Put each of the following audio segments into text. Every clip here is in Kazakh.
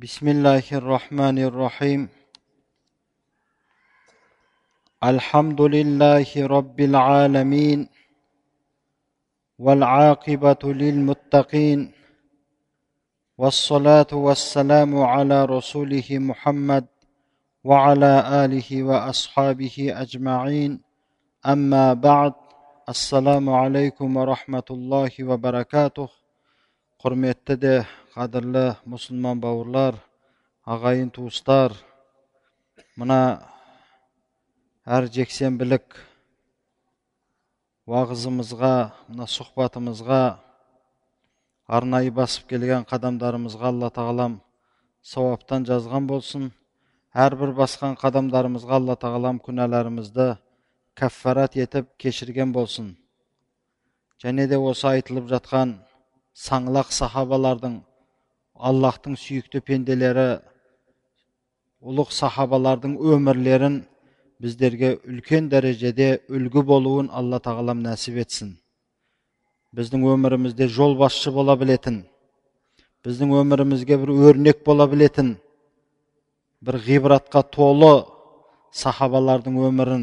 بسم الله الرحمن الرحيم. الحمد لله رب العالمين والعاقبة للمتقين والصلاة والسلام على رسوله محمد وعلى آله وأصحابه أجمعين. أما بعد السلام عليكم ورحمة الله وبركاته. قرمت ده қадірлі мұсылман бауырлар ағайын туыстар мына әр жексенбілік уағызымызға мына сұхбатымызға арнайы басып келген қадамдарымызға алла тағалам сауаптан жазған болсын. Әрбір басқан қадамдарымызға алла тағалам күнәларымызды кәффарат етіп кешірген болсын. Және де осы айтылып жатқан саңлақ сахабалардың аллахтың сүйікті пенделері ұлық сахабалардың өмірлерін біздерге үлкен дәрежеде үлгі болуын алла тағалам нәсіп етсін. Біздің өмірімізде жол басшы бола білетін біздің өмірімізге бір өрнек бола білетін бір ғибратқа толы сахабалардың өмірін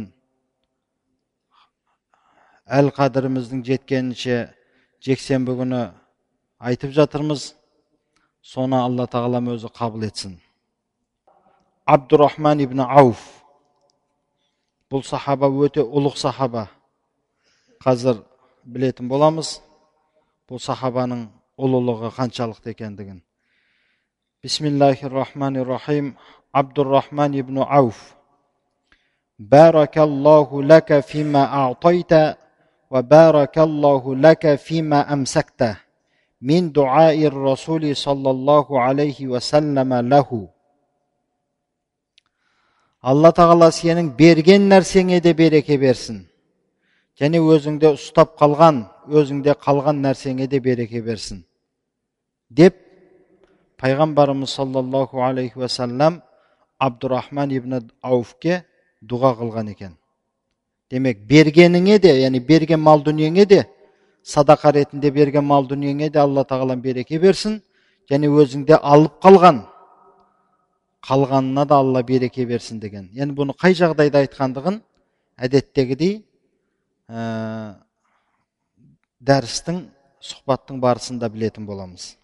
әл қадіріміздің жеткенінше жексенбі күні айтып жатырмыз. Соны алла тағалам өзі қабыл етсін абдурахман ибн ауф бұл сахаба өте ұлық сахаба қазір білетін боламыз бұл сахабаның ұлылығы қаншалықты екендігін бисмиллахи рахмани рахим абдурахман ибн ауф баракаллаху лака фима аътайта ва баракаллаху лака фима амсакта من دعاء الرسول صلى الله عليه وسلم له алла тағала сенің берген нәрсеңе де береке берсін және өзіңде ұстап қалған өзіңде қалған нәрсеңе де береке берсін деп пайғамбарымыз саллаллаху алейхи уассалам абдурахман ибн ауфке дұға қылған екен демек бергеніңе де яғни берген мал дүниеңе де садақа ретінде берген мал дүниеңе де алла тағалам береке берсін және өзіңде алып қалған қалғанына да алла береке берсін деген. Енді бұны қай жағдайда айтқандығын әдеттегідей ә, дәрістің сұхбаттың барысында білетін боламыз.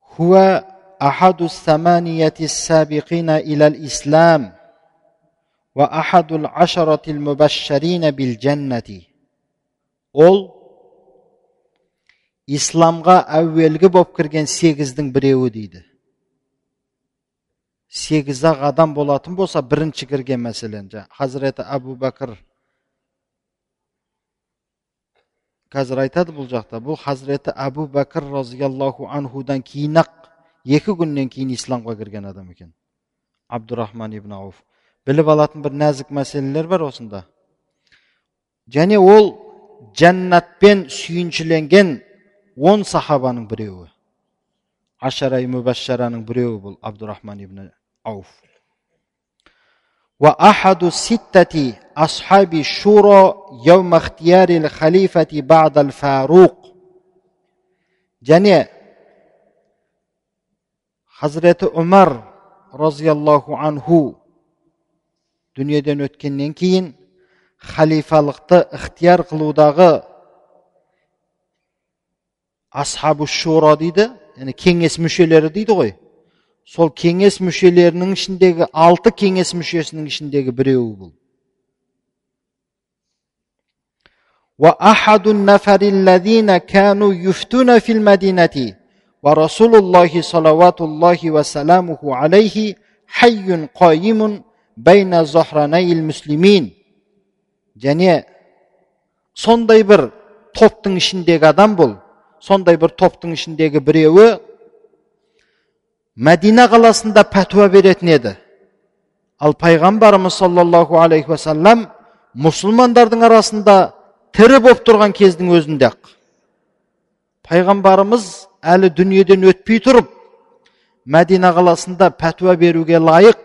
Хуа ахаду сабиқина ислам ол исламға әуелгі болып кірген сегіздің біреуі дейді. Сегіз ақ адам болатын болса бірінші кірген мәселен хазіреті әбу бәкір қазір айтады бұл жақта бұл хазіреті әбу бәкір разиаллаху анхудан кейін ақ екі күннен кейін исламға кірген адам екен. Абдурахман ибн ауф. Біліп алатын бір нәзік мәселелер бар осында. Және ол жәннатпен сүйіншіленген он сахабаның біреуі ашарай мүбашшараның біреуі бұл абдурахман ибн ауф وأحد ستة أصحاب الشورى يوم اختيار الخليفة بعد الفاروق және хазіреті умар разиаллаху анху дүниеден өткеннен кейін халифалықты ықтияр қылудағы асхабу шура дейді яғни кеңес мүшелері дейді ғой сол кеңес мүшелерінің ішіндегі алты кеңес мүшесінің ішіндегі біреуі бұл وأحد النفر الذين كانوا يفتون في المدينة ورسول الله صلوات الله وسلامه عليه حي قائم بين ظهراني المسلمين және сондай бір топтың ішіндегі адам бұл сондай бір топтың ішіндегі біреуі мәдина қаласында пәтуа беретін еді. Ал пайғамбарымыз саллаллаху алейхи уассалам мұсылмандардың арасында тірі болып тұрған кездің өзінде ақ. Пайғамбарымыз әлі дүниеден өтпей тұрып мәдина қаласында пәтуа беруге лайық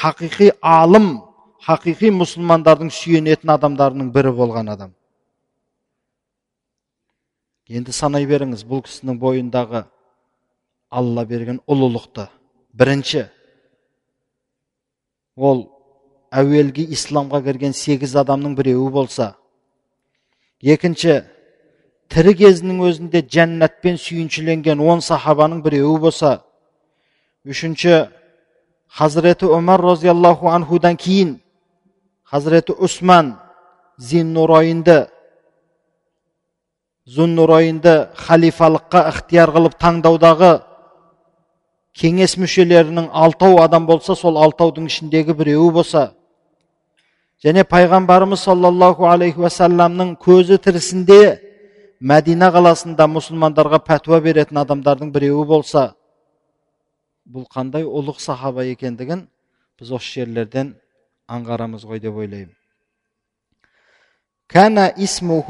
хақиқи алым хақиқи мұсылмандардың сүйенетін адамдарының бірі болған адам енді санай беріңіз бұл кісінің бойындағы алла берген ұлылықты бірінші ол әуелгі исламға кірген сегіз адамның біреуі болса екінші тірі кезінің өзінде жәннатпен сүйіншіленген он сахабаның біреуі болса үшінші хазіреті омар розиаллаху анхудан кейін хазіреті усман зиннурайынды зуннурайынды халифалыққа ықтияр қылып таңдаудағы кеңес мүшелерінің алтау адам болса сол алтаудың ішіндегі біреуі болса және пайғамбарымыз саллаллаху алейхи уассаламның көзі тірісінде мәдина қаласында мұсылмандарға пәтуа беретін адамдардың біреуі болса бұл қандай ұлық сахаба екендігін біз осы жерлерден аңғарамыз ғой деп ойлаймын كان اسمه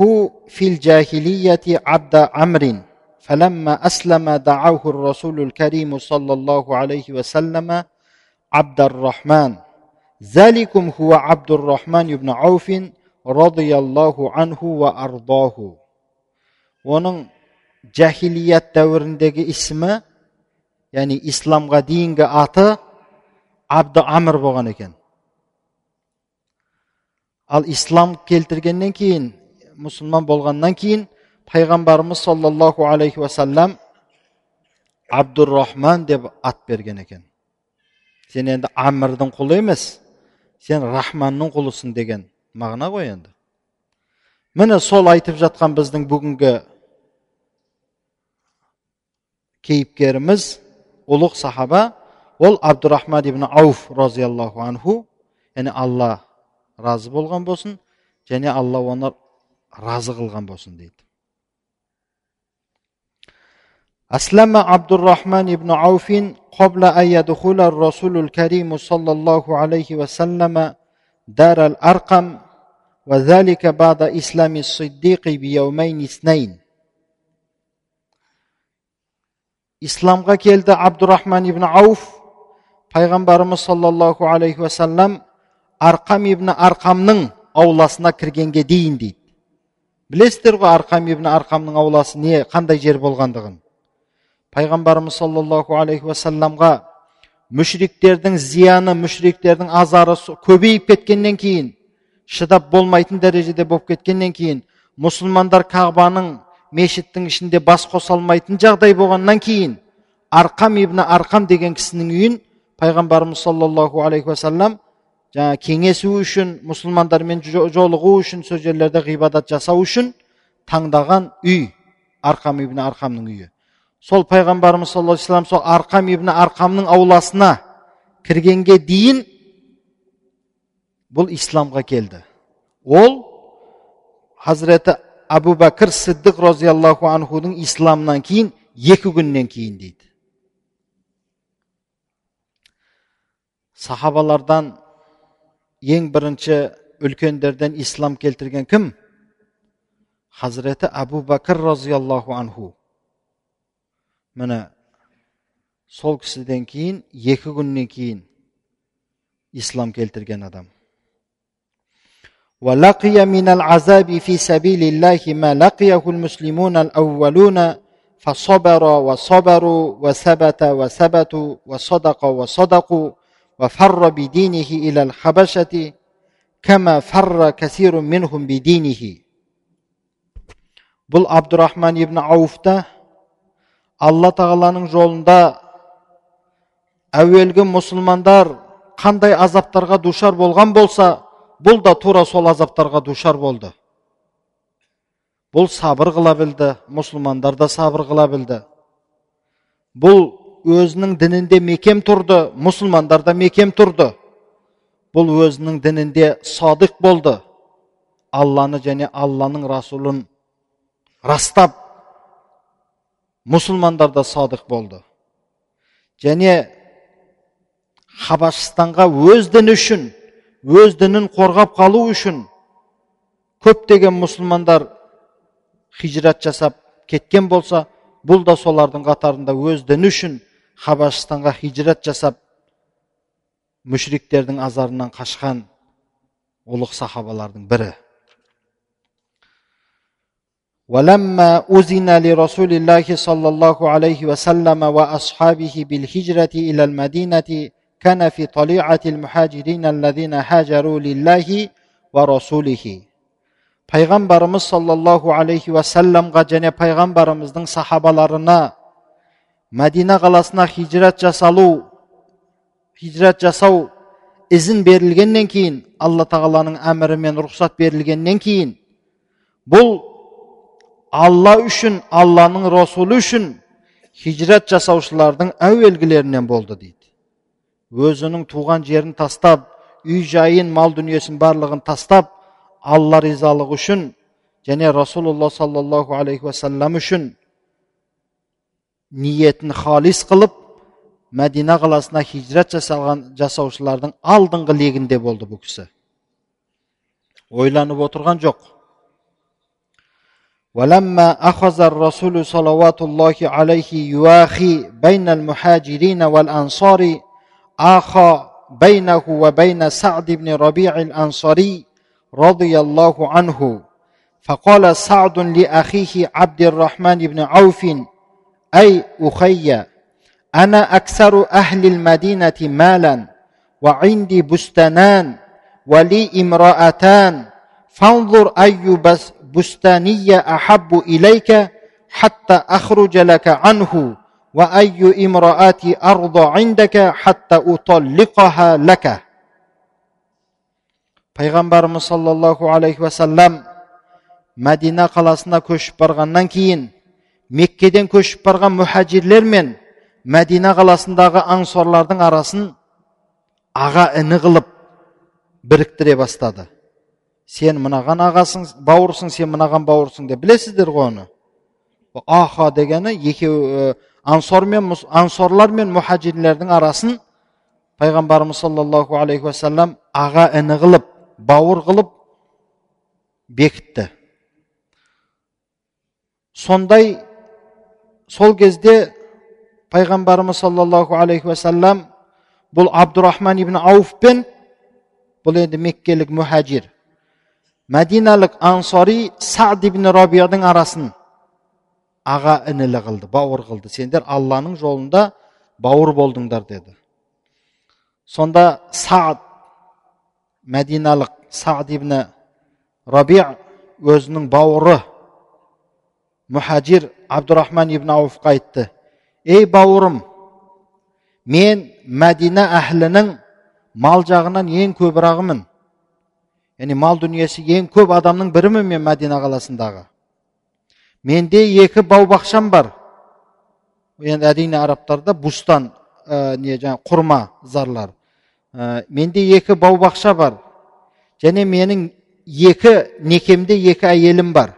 في الجاهلية عبد عمرو فلما أسلم دعاه الرسول الكريم صلى الله عليه وسلم عبد الرحمن ذلكم هو عبد الرحمن بن عوف رضي الله عنه وأرضاه оның жахилият дәуіріндегі ісімі яғни исламға дейінгі аты абды амр болған екен ал ислам келтіргеннен кейін мұсылман болғаннан кейін пайғамбарымыз саллаллаху алейхи уассалам абдурахман деп ат берген екен. Сен енді амрдың құлы емес сен рахманның құлысың деген мағына ғой енді. Міне сол айтып жатқан біздің бүгінгі кейіпкеріміз ұлық сахаба ол абдурахман ибн ауф разиаллаху анху яғни алла разы болған болсын және алла оны разы қылған болсын дейді أسلم عبد الرحمن بن عوف قبل أن يدخل الرسول الكريم صلى الله عليه وسلم دار الأرقم وذلك بعد إسلام الصديق بيومين اثنين исламға келді абдурахман ибн ауф пайғамбарымыз саллаллаху алейхи уассалам арқам ибн арқамның ауласына кіргенге дейін дейді. Білесіздер ғой арқам ибн арқамның ауласы не қандай жер болғандығын. Пайғамбарымыз саллаллаху алейхи уассаламға мүшриктердің зияны мүшриктердің азары көбейіп кеткеннен кейін шыдап болмайтын дәрежеде болып кеткеннен кейін мұсылмандар қағбаның мешіттің ішінде бас қоса алмайтын жағдай болғаннан кейін арқам ибн арқам деген кісінің үйін пайғамбарымыз саллаллаху алейхи уассалам жаңа кеңесу үшін мұсылмандармен жолығу үшін сол жерлерде ғибадат жасау үшін таңдаған үй. Арқам ибн арқамның үйі. Сол пайғамбарымыз саллаллаху алейхи сол арқам ибн арқамның ауласына кіргенге дейін бұл исламға келді. Ол хазіреті әбу бәкір сиддық разиаллаху анхудың исламынан кейін екі күннен кейін дейді. Сахабалардан ең бірінші үлкендерден ислам келтірген кім хазіреті әбу бәкір разиаллаху анху міне сол кісіден кейін екі күннен кейін ислам келтірген адам ولقي من العذاب في سبيل الله ما لقيه المسلمون الأولون فصبر وصبروا وثبت وثبتوا وصدق وصدقوا وفر بدينه إلى الحبشة كما فر كثير منهم بدينه бұл абдурахман ибн ауфта алла тағаланың жолында әуелгі мұсылмандар қандай азаптарға душар болған болса бұл да тура сол азаптарға душар болды бұл сабыр қыла білді мұсылмандар да сабыр қыла білді бұл өзінің дінінде мекем тұрды мұсылмандар да мекем тұрды. Бұл өзінің дінінде садық болды. Алланы және алланың расулын растап мұсылмандар да садық болды. Және хабашстанға өз діні үшін өз дінін қорғап қалу үшін көптеген мұсылмандар хижрат жасап кеткен болса бұл да солардың қатарында өз діні үшін хабашстанға хижрат жасап мүшриктердің азарынан қашқан ұлық сахабалардың бірі ولما أذن لرسول الله صلى الله عليه وسلم وأصحابه بالهجرة إلى المدينة كان في طليعة المهاجرين الذين هاجروا لله ورسوله пайғамбарымыз саллаллаху алейхи уассаламға және пайғамбарымыздың сахабаларына мәдина қаласына хижрат жасалу хижрат жасау ізін берілгеннен кейін алла тағаланың әмірімен рұқсат берілгеннен кейін бұл алла үшін алланың расулы үшін хижрат жасаушылардың әуелгілерінен болды дейді. Өзінің туған жерін тастап үй жайын мал дүниесін барлығын тастап алла ризалығы үшін және расулалла саллаллаху алейхи уассалам үшін ниетін халис қылып мәдина қаласына хижрат жасалған жасаушылардың алдыңғы легінде болды бұл кісі ойланып отырған жоқ ولما أخذ الرسول صلوات الله عليه يواخي بين المهاجرين والأنصار آخى بينه وبين سعد بن ربيع الأنصاري رضي الله عنه فقال سعد لاخيه عبد الرحمن بن عوف أي أخي أنا أكثر أهل المدينة مالا وعندي بستانان ولي امرأتان. فانظر أي بستانية أحب إليك حتى أخرج لك عنه وأي امرأة أرضى عندك حتى أطلقها لك. payg'ambarimiz sollallohu alayhi vasallam madina qal'asina ko'chib borgandan keyin меккеден көшіп барған мұхажирлер мен мәдина қаласындағы аңсорлардың арасын аға іні қылып біріктіре бастады. Сен мынаған ағасың бауырсың сен мынаған бауырсың деп білесіздер ғой оны? Аха дегені екеу ансор мен ансорлар мен мұхажирлердің арасын пайғамбарымыз саллаллаху алейхи уассалам аға іні қылып бауыр қылып бекітті. Сондай сол кезде пайғамбарымыз саллаллаху алейхи уассалам бұл абдурахман ибн ауфпен бұл енді меккелік мұхажир мәдиналық ансари сад ибн рабияның арасын аға інілі қылды бауыр қылды сендер алланың жолында бауыр болдыңдар деді сонда саад мәдиналық саад ибн раби өзінің бауыры мұхажир абдурахман ибн ауфқа айтты ей бауырым мен мәдина әхлінің мал жағынан ең көбірағымын яғни мал дүниесі ең көп адамның бірімін мен мәдина қаласындағы менде екі бау бақшам бар енді әрине арабтарда бустан ә, не жаңағы құрма зарлар ә, менде екі бау бақша бар және менің екі некемде екі әйелім бар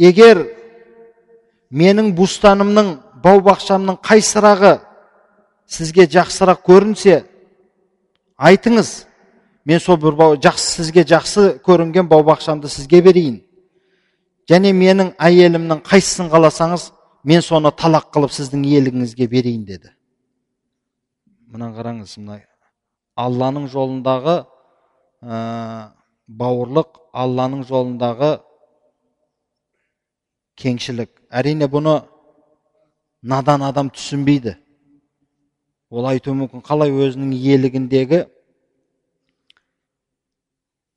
егер менің бустанымның бау бақшамның қайсырағы сізге жақсырақ көрінсе айтыңыз мен сол бір бау, жақсы сізге жақсы көрінген бау бақшамды сізге берейін. Және менің әйелімнің қайсысын қаласаңыз мен соны талақ қылып сіздің иелігіңізге берейін деді. Мынаны қараңыз мына алланың жолындағы ә, бауырлық алланың жолындағы кеңшілік. Әрине бұны надан адам түсінбейді. Ол айтуы мүмкін. Қалай өзінің иелігіндегі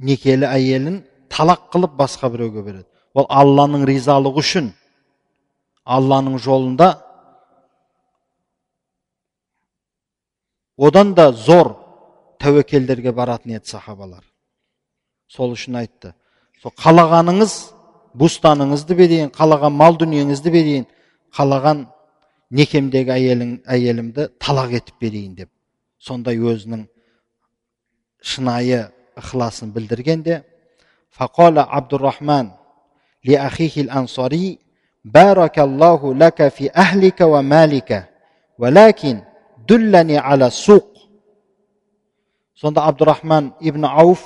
некелі әйелін талақ қылып басқа біреуге береді. Ол алланың ризалығы үшін алланың жолында одан да зор тәуекелдерге баратын еді сахабалар. Сол үшін айтты. Сол қалағаныңыз бустаныңызды берейін қалаған мал дүниеңізді берейін қалаған некемдегі әйелің, әйелімді талақ етіп берейін деп. Сондай өзінің шынайы ықыласын білдіргенде сонда абдурахман ибн ауф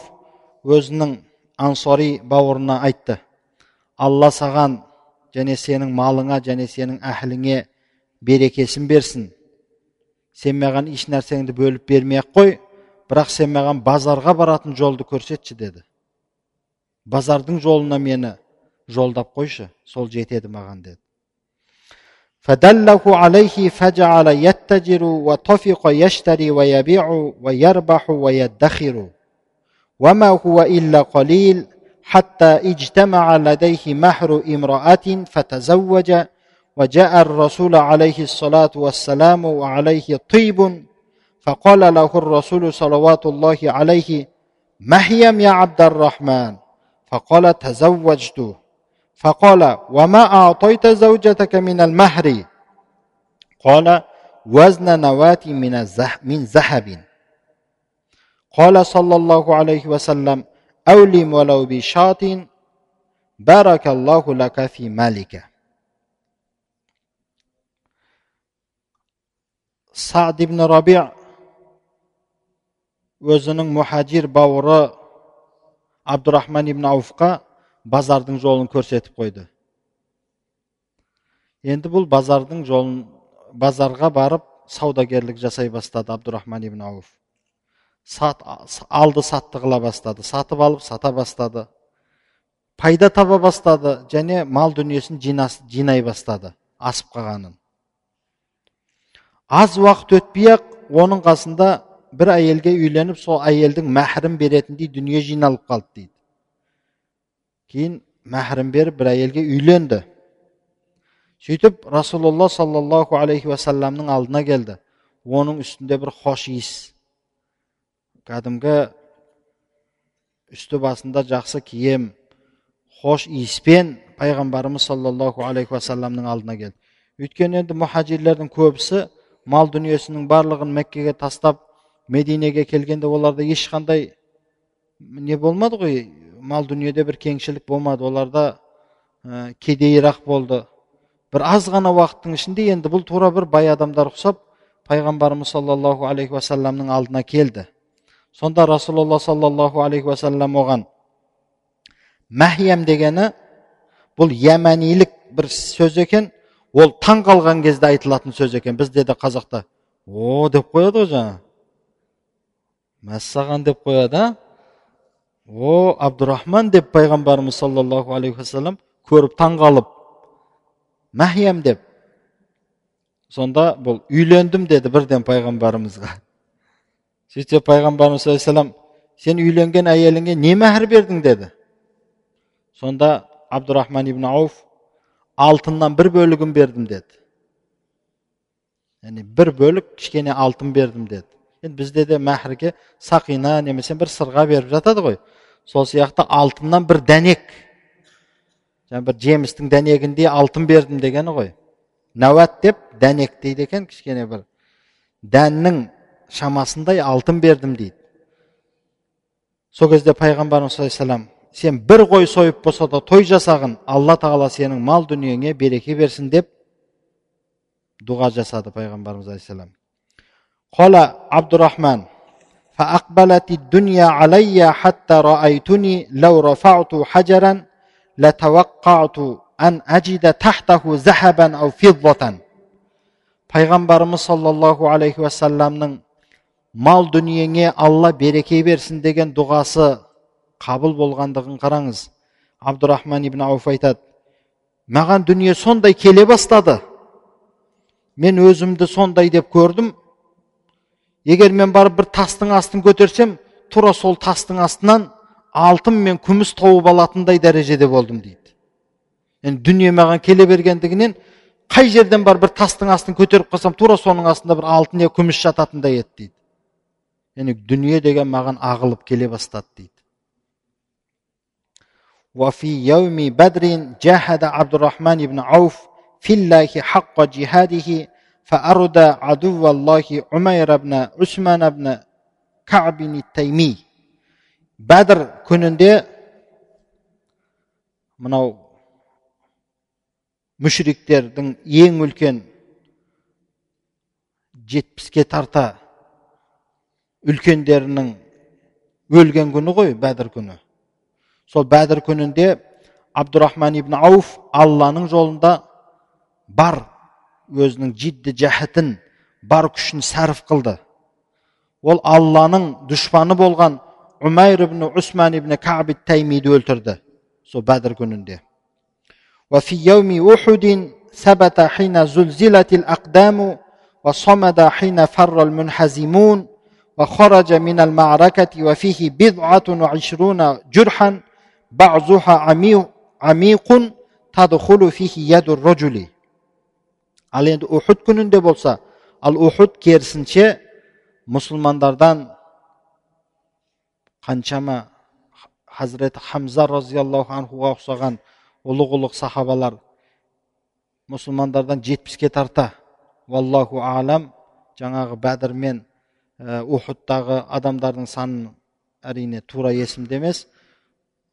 өзінің ансари бауырына айтты алла саған және сенің малыңа және сенің әхліңе берекесін берсін сен маған еш нәрсеңді бөліп бермей ақ қой бірақ сен маған базарға баратын жолды көрсетші деді базардың жолына мені жолдап қойшы сол жетеді маған деді فدله عليه فجعل يتجر وطفق يشتري ويبيع ويربح ويدخر وما هو إلا قليل حتى اجتمع لديه مهر امرأة فتزوج وجاء الرسول عليه الصلاة والسلام وعليه طيب فقال له الرسول صلوات الله عليه مهيم يا عبد الرحمن؟ فقال تزوجت. فقال وما أعطيت زوجتك من المهر؟ قال وزن نواة من من ذهب. قال صلى الله عليه وسلم أولم ولو بشاة بارك الله لك في مالك سعد بن ربيع өзінің мұхажир бауыры абдурахман ибн ауфқа базардың жолын көрсетіп қойды енді бұл базардың жолын базарға барып саудагерлік жасай бастады абдурахман ибн ауф сат, алды сатты қыла бастады сатып алып сата бастады пайда таба бастады және мал дүниесін жинас, жинай бастады асып қалғанын аз уақыт өтпей ақ оның қасында бір әйелге үйленіп сол әйелдің мәһрін беретіндей дүние жиналып қалды дейді кейін мәһрін беріп бір әйелге үйленді сөйтіп расулалла саллаллаху алейхи уассаламның алдына келді оның үстінде бір хош иіс кәдімгі үсті басында жақсы киім хош иіспен пайғамбарымыз саллаллаху алейхи уассаламның алдына келді өйткені енді мұхажирлердің көбісі мал дүниесінің барлығын меккеге тастап мединеге келгенде оларда ешқандай не болмады ғой мал дүниеде бір кеңшілік болмады оларда ә, кедейірақ болды бір аз ғана уақыттың ішінде енді бұл тура бір бай адамдар ұқсап пайғамбарымыз саллаллаху алейхи уассаламның алдына келді сонда расулалла саллаллаху алейхи уассалам оған мәхиям дегені бұл яманилік бір сөз екен ол таң қалған кезде айтылатын сөз екен. Бізде де қазақта о деп қояды ғой жаңа. Мәссаған деп қояды о абдурахман деп пайғамбарымыз саллаллаху алейхи уассалам көріп таң қалып мәхиям деп. Сонда бұл үйлендім деді бірден пайғамбарымызға. Сөйтсе пайғамбарымыз саллаллаху сен үйленген әйеліңе не мәһір бердің деді сонда абдурахман ибн ауф алтыннан бір бөлігін бердім деді яғни бір бөлік кішкене алтын бердім деді енді бізде де мәһірге сақина немесе бір сырға беріп жатады ғой сол сияқты алтыннан бір дәнек жаңа бір жемістің дәнегіндей алтын бердім дегені ғой нәуәт деп дәнек дейді екен кішкене бір дәннің шамасындай алтын бердім дейді сол кезде пайғамбарымыз саллаллаху сен бір қой сойып болса да той жасағын алла тағала сенің мал дүниеңе береке берсін деп дұға жасады пайғамбарымыз алейхисалам قال عبد الرحمن فأقبلت الدنيا علي حتى رأيتني لو رفعت حجرا لتوقعت أن أجد تحته ذهبا أو فضة пайғамбарымыз саллаллаху алейхи уассаламның мал дүниеңе алла береке берсін деген дұғасы қабыл болғандығын қараңыз. Абдурахман ибн ауф айтады маған дүние сондай келе бастады. Мен өзімді сондай деп көрдім. Егер мен барып бір тастың астын көтерсем тура сол тастың астынан алтын мен күміс тауып алатындай дәрежеде болдым дейді. Енді дүние маған келе бергендігінен қай жерден бар бір тастың астын көтеріп қалсам тура соның астында бір алтын не күміс жататындай еді дейді яғни дүние деген маған ағылып келе бастады дейді وفي يوم بدر جاهد عبد الرحمن بن عوف في الله حق جهاده فأرد عدو الله عمير بن عثمان بن كعب التيمي бәдір күнінде мынау мүшриктердің ең үлкен жетпіске тарта үлкендерінің өлген күні ғой бәдір күні сол бәдір күнінде абдурахман ибн ауф алланың жолында бар өзінің жидді жәһітін бар күшін сәріп қылды ол алланың дұшпаны болған умайр ибн усман ибн каб таймиді өлтірді сол бәдір күнінде وفي يوم أحد ثبت حين زلزلت الأقدام وصمد حين فر المنحزمون وخرج من المعركة وفيه بضعة وعشرون جرحا بعضها عميق تدخل فيه يد الرجل ал енді ухуд күнінде болса ал ухуд керісінше мұсылмандардан қаншама хазіреті хамза разиаллаху анхуға ұқсаған ұлық ұлық сахабалар мұсылмандардан жетпіске тарта валлаху алам жаңағы бәдір мен ухудтағы адамдардың санын әрине тура есімде емес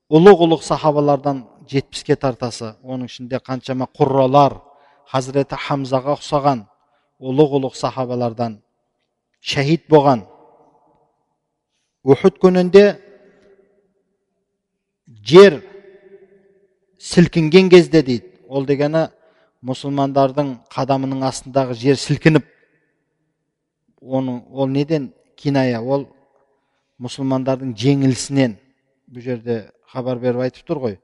ұлық ұлық сахабалардан жетпіске тартасы оның ішінде қаншама құрралар хазіреті хамзаға ұқсаған ұлық ұлық сахабалардан шәһид болған. Ухуд күнінде жер сілкінген кезде дейді. Ол дегені мұсылмандардың қадамының астындағы жер сілкініп оның ол неден киная ол мұсылмандардың жеңілісінен бұл жерде хабар беріп айтып тұр ғой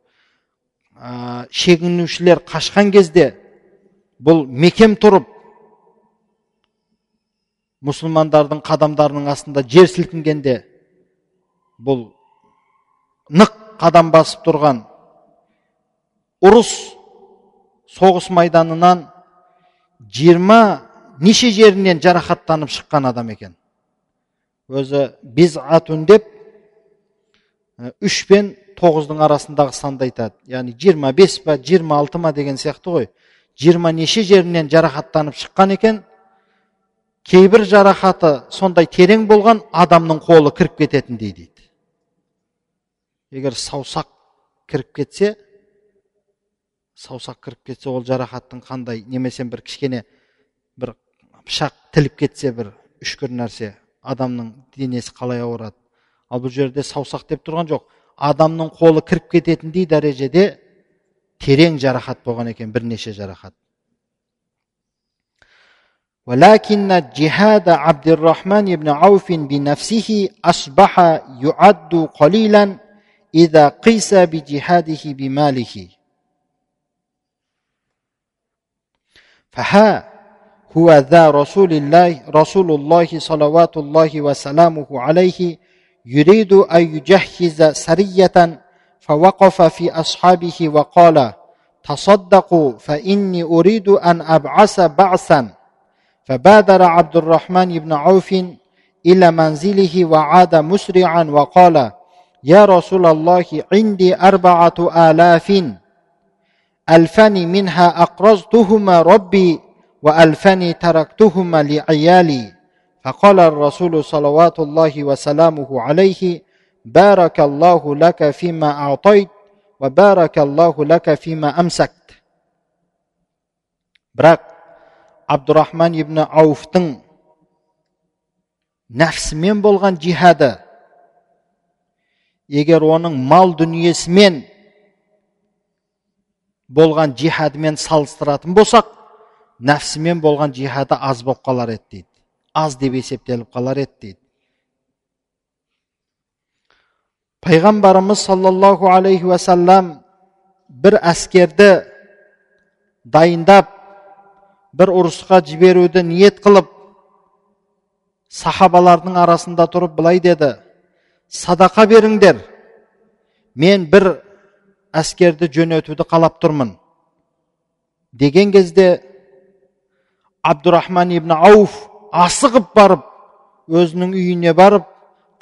ә, шегінушілер қашқан кезде бұл мекем тұрып мұсылмандардың қадамдарының астында жер сілкінгенде бұл нық қадам басып тұрған ұрыс соғыс майданынан жиырма неше жерінен жарақаттанып шыққан адам екен? Өзі безатун деп үш пен тоғыздың арасындағы санды айтады. Яғни жиырма бес па жиырма алты ма деген сияқты ғой. Жиырма неше жерінен жарақаттанып шыққан екен кейбір жарақаты сондай терең болған адамның қолы кіріп кететіндей дейді егер саусақ кіріп кетсе саусақ кіріп кетсе ол жарақаттың қандай немесе бір кішкене пышақ тіліп кетсе бір үшкір нәрсе адамның денесі қалай ауырады ал бұл жерде саусақ деп тұрған жоқ адамның қолы кіріп кететіндей дәрежеде терең жарақат болған екен бірнеше жарақат ولكن جهاد عبد الرحمن بن عوف بنفسه أصبح يعد قليلا إذا قيس بجهاده بماله فها هو ذا رسول الله رسول الله صلوات الله وسلامه عليه يريد أن يجهز سرية فوقف في أصحابه وقال تصدقوا فإني أريد أن أبعث بعثا. فبادر عبد الرحمن بن عوف إلى منزله وعاد مسرعا وقال يا رسول الله عندي أربعة آلاف ألفان منها أقرضتهما ربي وألفان تركتهما لعيالي فقال الرسول صلوات الله وسلامه عليه بارك الله لك فيما أعطيت وبارك الله لك فيما أمسكت бірақ абдурахман ибн ауфтың нәпсімен болған жихады егер оның мал дүниесімен болған жихадымен салыстыратын болсақ нәпсімен болған жихады аз болып қалар еді дейді аз деп есептеліп қалар еді дейді пайғамбарымыз саллаллаху алейхи уассалам бір әскерді дайындап бір ұрысқа жіберуді ниет қылып сахабалардың арасында тұрып былай деді садақа беріңдер мен бір әскерді жөнетуді қалап тұрмын деген кезде абдурахман ибн ауф асығып барып өзінің үйіне барып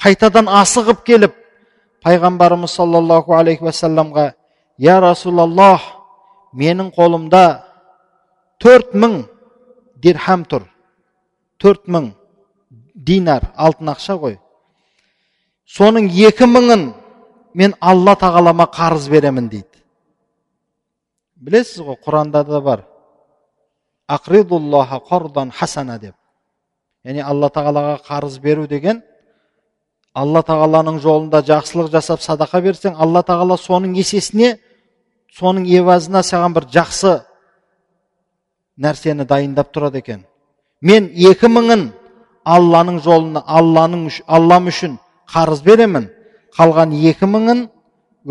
қайтадан асығып келіп пайғамбарымыз саллаллаху алейхи уассаламға я расулаллах менің қолымда төрт мың дирхам тұр. Төрт мың динар алтын ақша ғой. Соның екі мыңын мен алла тағалама қарыз беремін дейді. Білесіз ғой құранда да бар. Ақридуллаха қардан хасана деп яғни алла тағалаға қарыз беру деген алла тағаланың жолында жақсылық жасап садақа берсең алла тағала соның есесіне соның евазына саған бір жақсы нәрсені дайындап тұрады екен мен екі мыңын алланың жолына алланың аллам үшін қарыз беремін қалған екі мыңын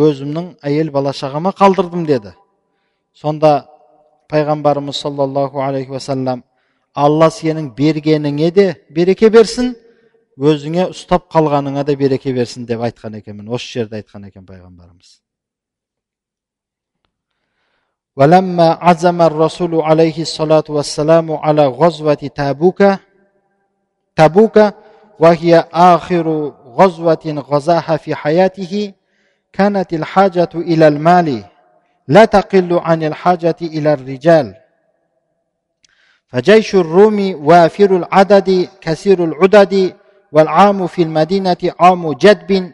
өзімнің әйел бала шағама қалдырдым деді сонда пайғамбарымыз саллаллаху алейхи уассалам алла сенің бергеніңе де береке берсін өзіңе ұстап қалғаныңа да береке берсін деп айтқан екенмін осы жерде айтқан екен пайғамбарымыз ولما عزم الرسول عليه الصلاة والسلام على غزوة تابوك تبوك وهي آخر غزوة غزاها في حياته كانت الحاجة إلى المال لا تقل عن الحاجة إلى الرجال. فجيش الروم وافر العدد كثير العدد والعام في المدينة عام جدب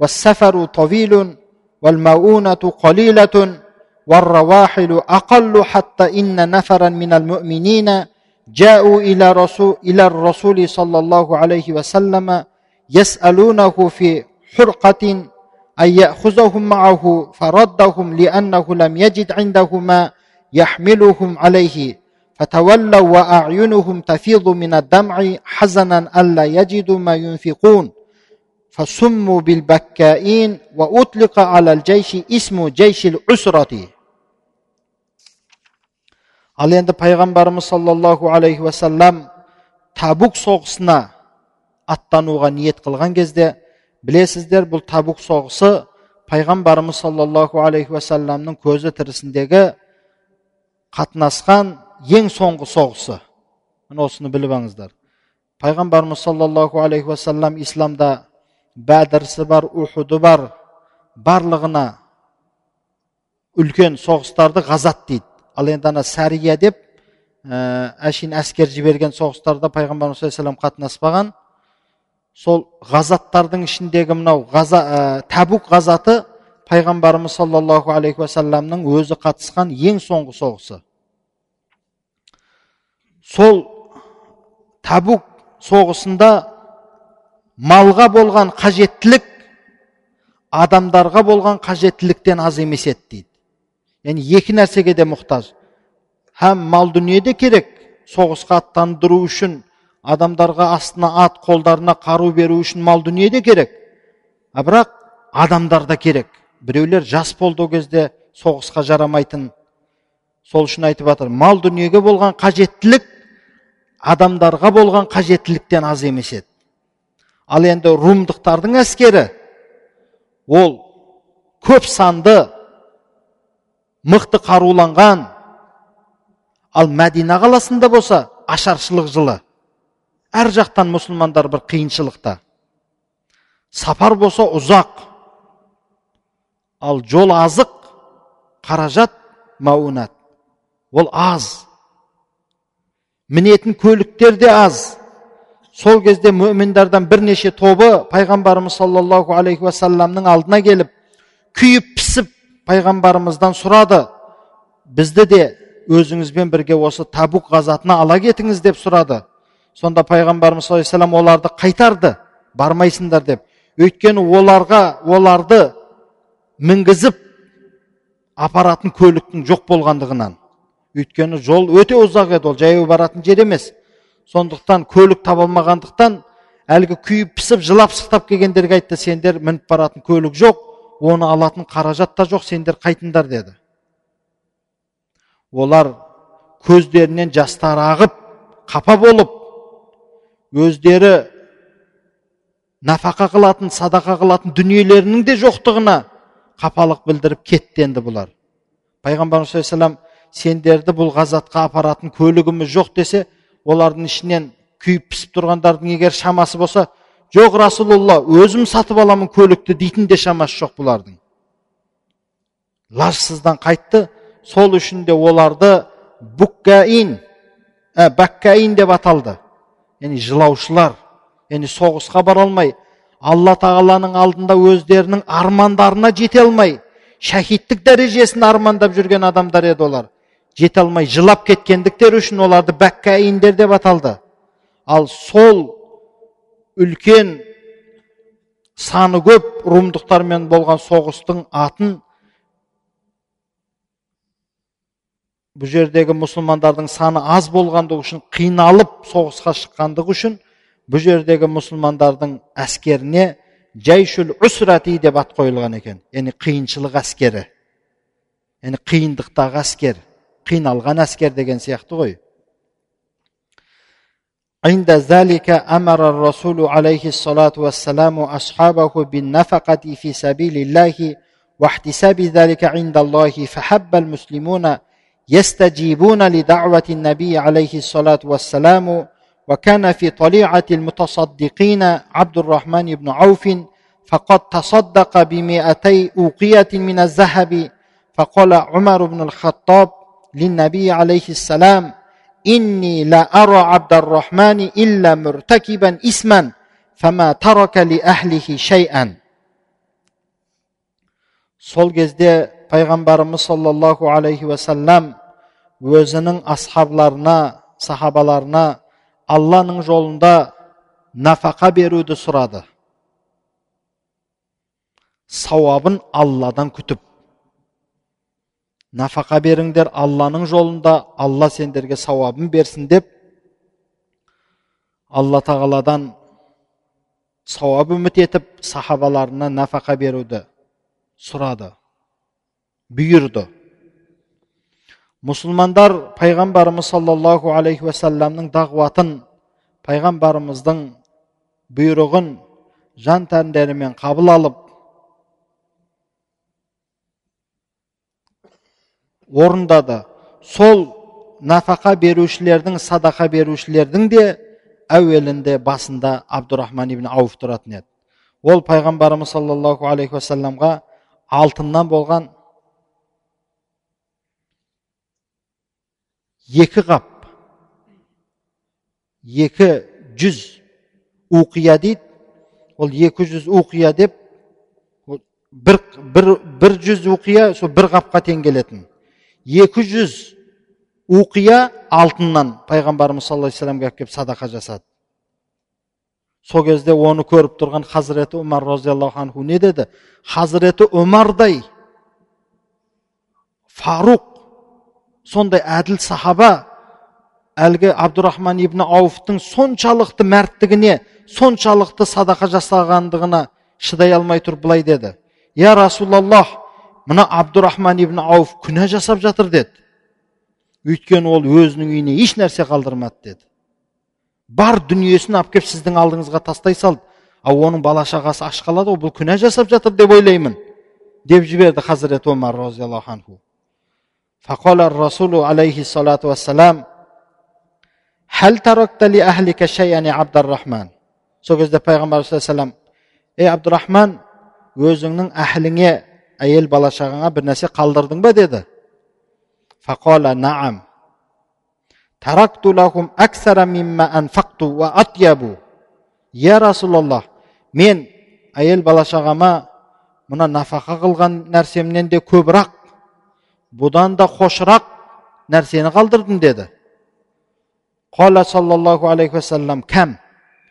والسفر طويل والمؤونة قليلة والرواحل أقل حتى إن نفرا من المؤمنين جاءوا إلى رسول إلى الرسول صلى الله عليه وسلم يسألونه في حرقة أن يأخذهم معه فردهم لأنه لم يجد عنده ما يحملهم عليه فتولوا وأعينهم تفيض من الدمع حزنا ألا يجدوا ما ينفقون فسموا بالبكائين وأطلق على الجيش اسم جيش العسرة ал енді пайғамбарымыз саллаллаху алейхи уассалам табук соғысына аттануға ниет қылған кезде білесіздер бұл табук соғысы пайғамбарымыз саллаллаху алейхи уассаламның көзі тірісіндегі қатынасқан ең соңғы соғысы. Міне осыны біліп алыңыздар. Пайғамбарымыз саллаллаху алейхи уассалам исламда бәдірсі бар ухуды бар барлығына үлкен соғыстарды ғазат дейді. Ал енді ана сәрия деп ә, әшейін әскер жіберген соғыстарда пайғамбарымыз саллаллаху қатынаспаған. Сол ғазаттардың ішіндегі мынау ғаза, ә, тәбук ғазаты пайғамбарымыз саллаллаху алейхи уассаламның өзі қатысқан ең соңғы соғысы. Сол тәбук соғысында малға болған қажеттілік адамдарға болған қажеттіліктен аз емес еді дейді. Яғни екі нәрсеге де мұқтаж. Һәм мал дүние де керек соғысқа аттандыру үшін адамдарға астына ат қолдарына қару беру үшін мал дүние де керек. А бірақ адамдар да керек. Біреулер жас болды ол кезде соғысқа жарамайтын. Сол үшін айтып жатыр мал дүниеге болған қажеттілік адамдарға болған қажеттіліктен аз емес еді. Ал енді румдықтардың әскері ол көп санды мықты қаруланған. Ал мәдина қаласында болса ашаршылық жылы. Әр жақтан мұсылмандар бір қиыншылықта. Сапар болса ұзақ. Ал жол азық қаражат мауынат ол аз. Мінетін көліктер де аз. Сол кезде мүминдардан бірнеше тобы пайғамбарымыз саллаллаху алейхи уассаламның алдына келіп күйіп пісіп пайғамбарымыздан сұрады. Бізді де өзіңізбен бірге осы табук ғазатына ала кетіңіз деп сұрады. Сонда пайғамбарымыз саллаллаху оларды қайтарды бармайсыңдар деп. Өйткені оларға оларды мінгізіп апаратын көліктің жоқ болғандығынан. Өйткені жол өте ұзақ еді ол жаяу баратын жер емес. Сондықтан көлік таба алмағандықтан әлгі күйіп пісіп жылап сықтап келгендерге айтты сендер мініп баратын көлік жоқ оны алатын қаражат та жоқ сендер қайтыңдар деді. Олар көздерінен жастар ағып қапа болып өздері нафақа қылатын садақа қылатын дүниелерінің де жоқтығына қапалық білдіріп кетті енді бұлар. Пайғамбарымыз саллаллаху сендерді бұл ғазатқа апаратын көлігіміз жоқ десе олардың ішінен күйіп пісіп тұрғандардың егер шамасы болса жоқ расулалла өзім сатып аламын көлікті дейтін де шамасы жоқ бұлардың. Лажсыздан қайтты сол үшін де оларды буккаин ә, деп аталды. Яғни жылаушылар яғни соғысқа бара алмай алла тағаланың алдында өздерінің армандарына жете алмай шәһидтік дәрежесін армандап жүрген адамдар еді олар. Жете алмай жылап кеткендіктері үшін оларды бәккаиндер деп аталды. Ал сол үлкен саны көп румдықтармен болған соғыстың атын бұл жердегі мұсылмандардың саны аз болғандығы үшін қиналып соғысқа шыққандығы үшін бұл жердегі мұсылмандардың әскеріне жайшул усрати деп ат қойылған екен яғни қиыншылық әскері яғни қиындықтағы әскер қиналған әскер деген сияқты ғой عند ذلك أمر الرسول عليه الصلاة والسلام أصحابه بالنفقة في سبيل الله واحتساب ذلك عند الله فحب المسلمون يستجيبون لدعوة النبي عليه الصلاة والسلام وكان في طليعة المتصدقين عبد الرحمن بن عوف فقد تصدق بمئتي أوقية من الذهب فقال عمر بن الخطاب للنبي عليه السلام إني لا أرى عبد الرحمن إلا مرتكبا إثما فما ترك لأهله شيئا сол кезде пайғамбарымыз саллаллаху алейхи уассалам өзінің асхабларына сахабаларына алланың жолында нафақа беруді сұрады сауабын алладан күтіп нафақа беріңдер алланың жолында алла сендерге сауабын берсін деп алла тағаладан сауап үміт етіп сахабаларына нафақа беруді сұрады бұйырды мұсылмандар пайғамбарымыз саллаллаху алейхи уассаламның дағуатын пайғамбарымыздың бұйрығын жан тәндерімен қабыл алып орындады сол нафақа берушілердің садақа берушілердің де әуелінде басында абдурахман ибн ауф тұратын еді ол пайғамбарымыз саллаллаху алейхи уассаламға алтыннан болған екі қап екі жүз уқия дейді ол екі жүз уқия деп бір, бір, бір жүз уқия сол бір қапқа тең келетін екі жүз уқия алтыннан пайғамбарымыз саллаллаху алейхи вассаламға келіп садақа жасады сол кезде оны көріп тұрған хазіреті умар разиаллаху анху не деді хазіреті омардай фаруқ сондай әділ сахаба әлгі абдурахман ибн ауфтың соншалықты мәрттігіне соншалықты садақа жасағандығына шыдай алмай тұрып былай деді. Я расулаллах мына абдурахман ибн ауф күнә жасап жатыр деді. Өйткені ол өзінің үйіне еш нәрсе қалдырмады деді. Бар дүниесін алып келіп сіздің алдыңызға тастай салды ал оның бала шағасы аш қалады ғой бұл күнә жасап жатыр деп ойлаймын деп жіберді хазірет омар разиаллаху анху. فقال الرسول عليه الصلاة والسلام هل تركت لأهلك شيئا يا عبد الرحمن сол кезде пайғамбар саллаллаху ей абдурахман өзіңнің әһліңе әйел бала шағаңа бір нәрсе қалдырдың ба деді фақала наам таракту лахум аксара мимма анфақту ва атябу я расулаллах мен әйел бала шағама мына нафақа қылған нәрсемнен де көбірақ бұдан да қошырақ нәрсені қалдырдым деді. Қала саллаллаху алейхи уассалам кәм?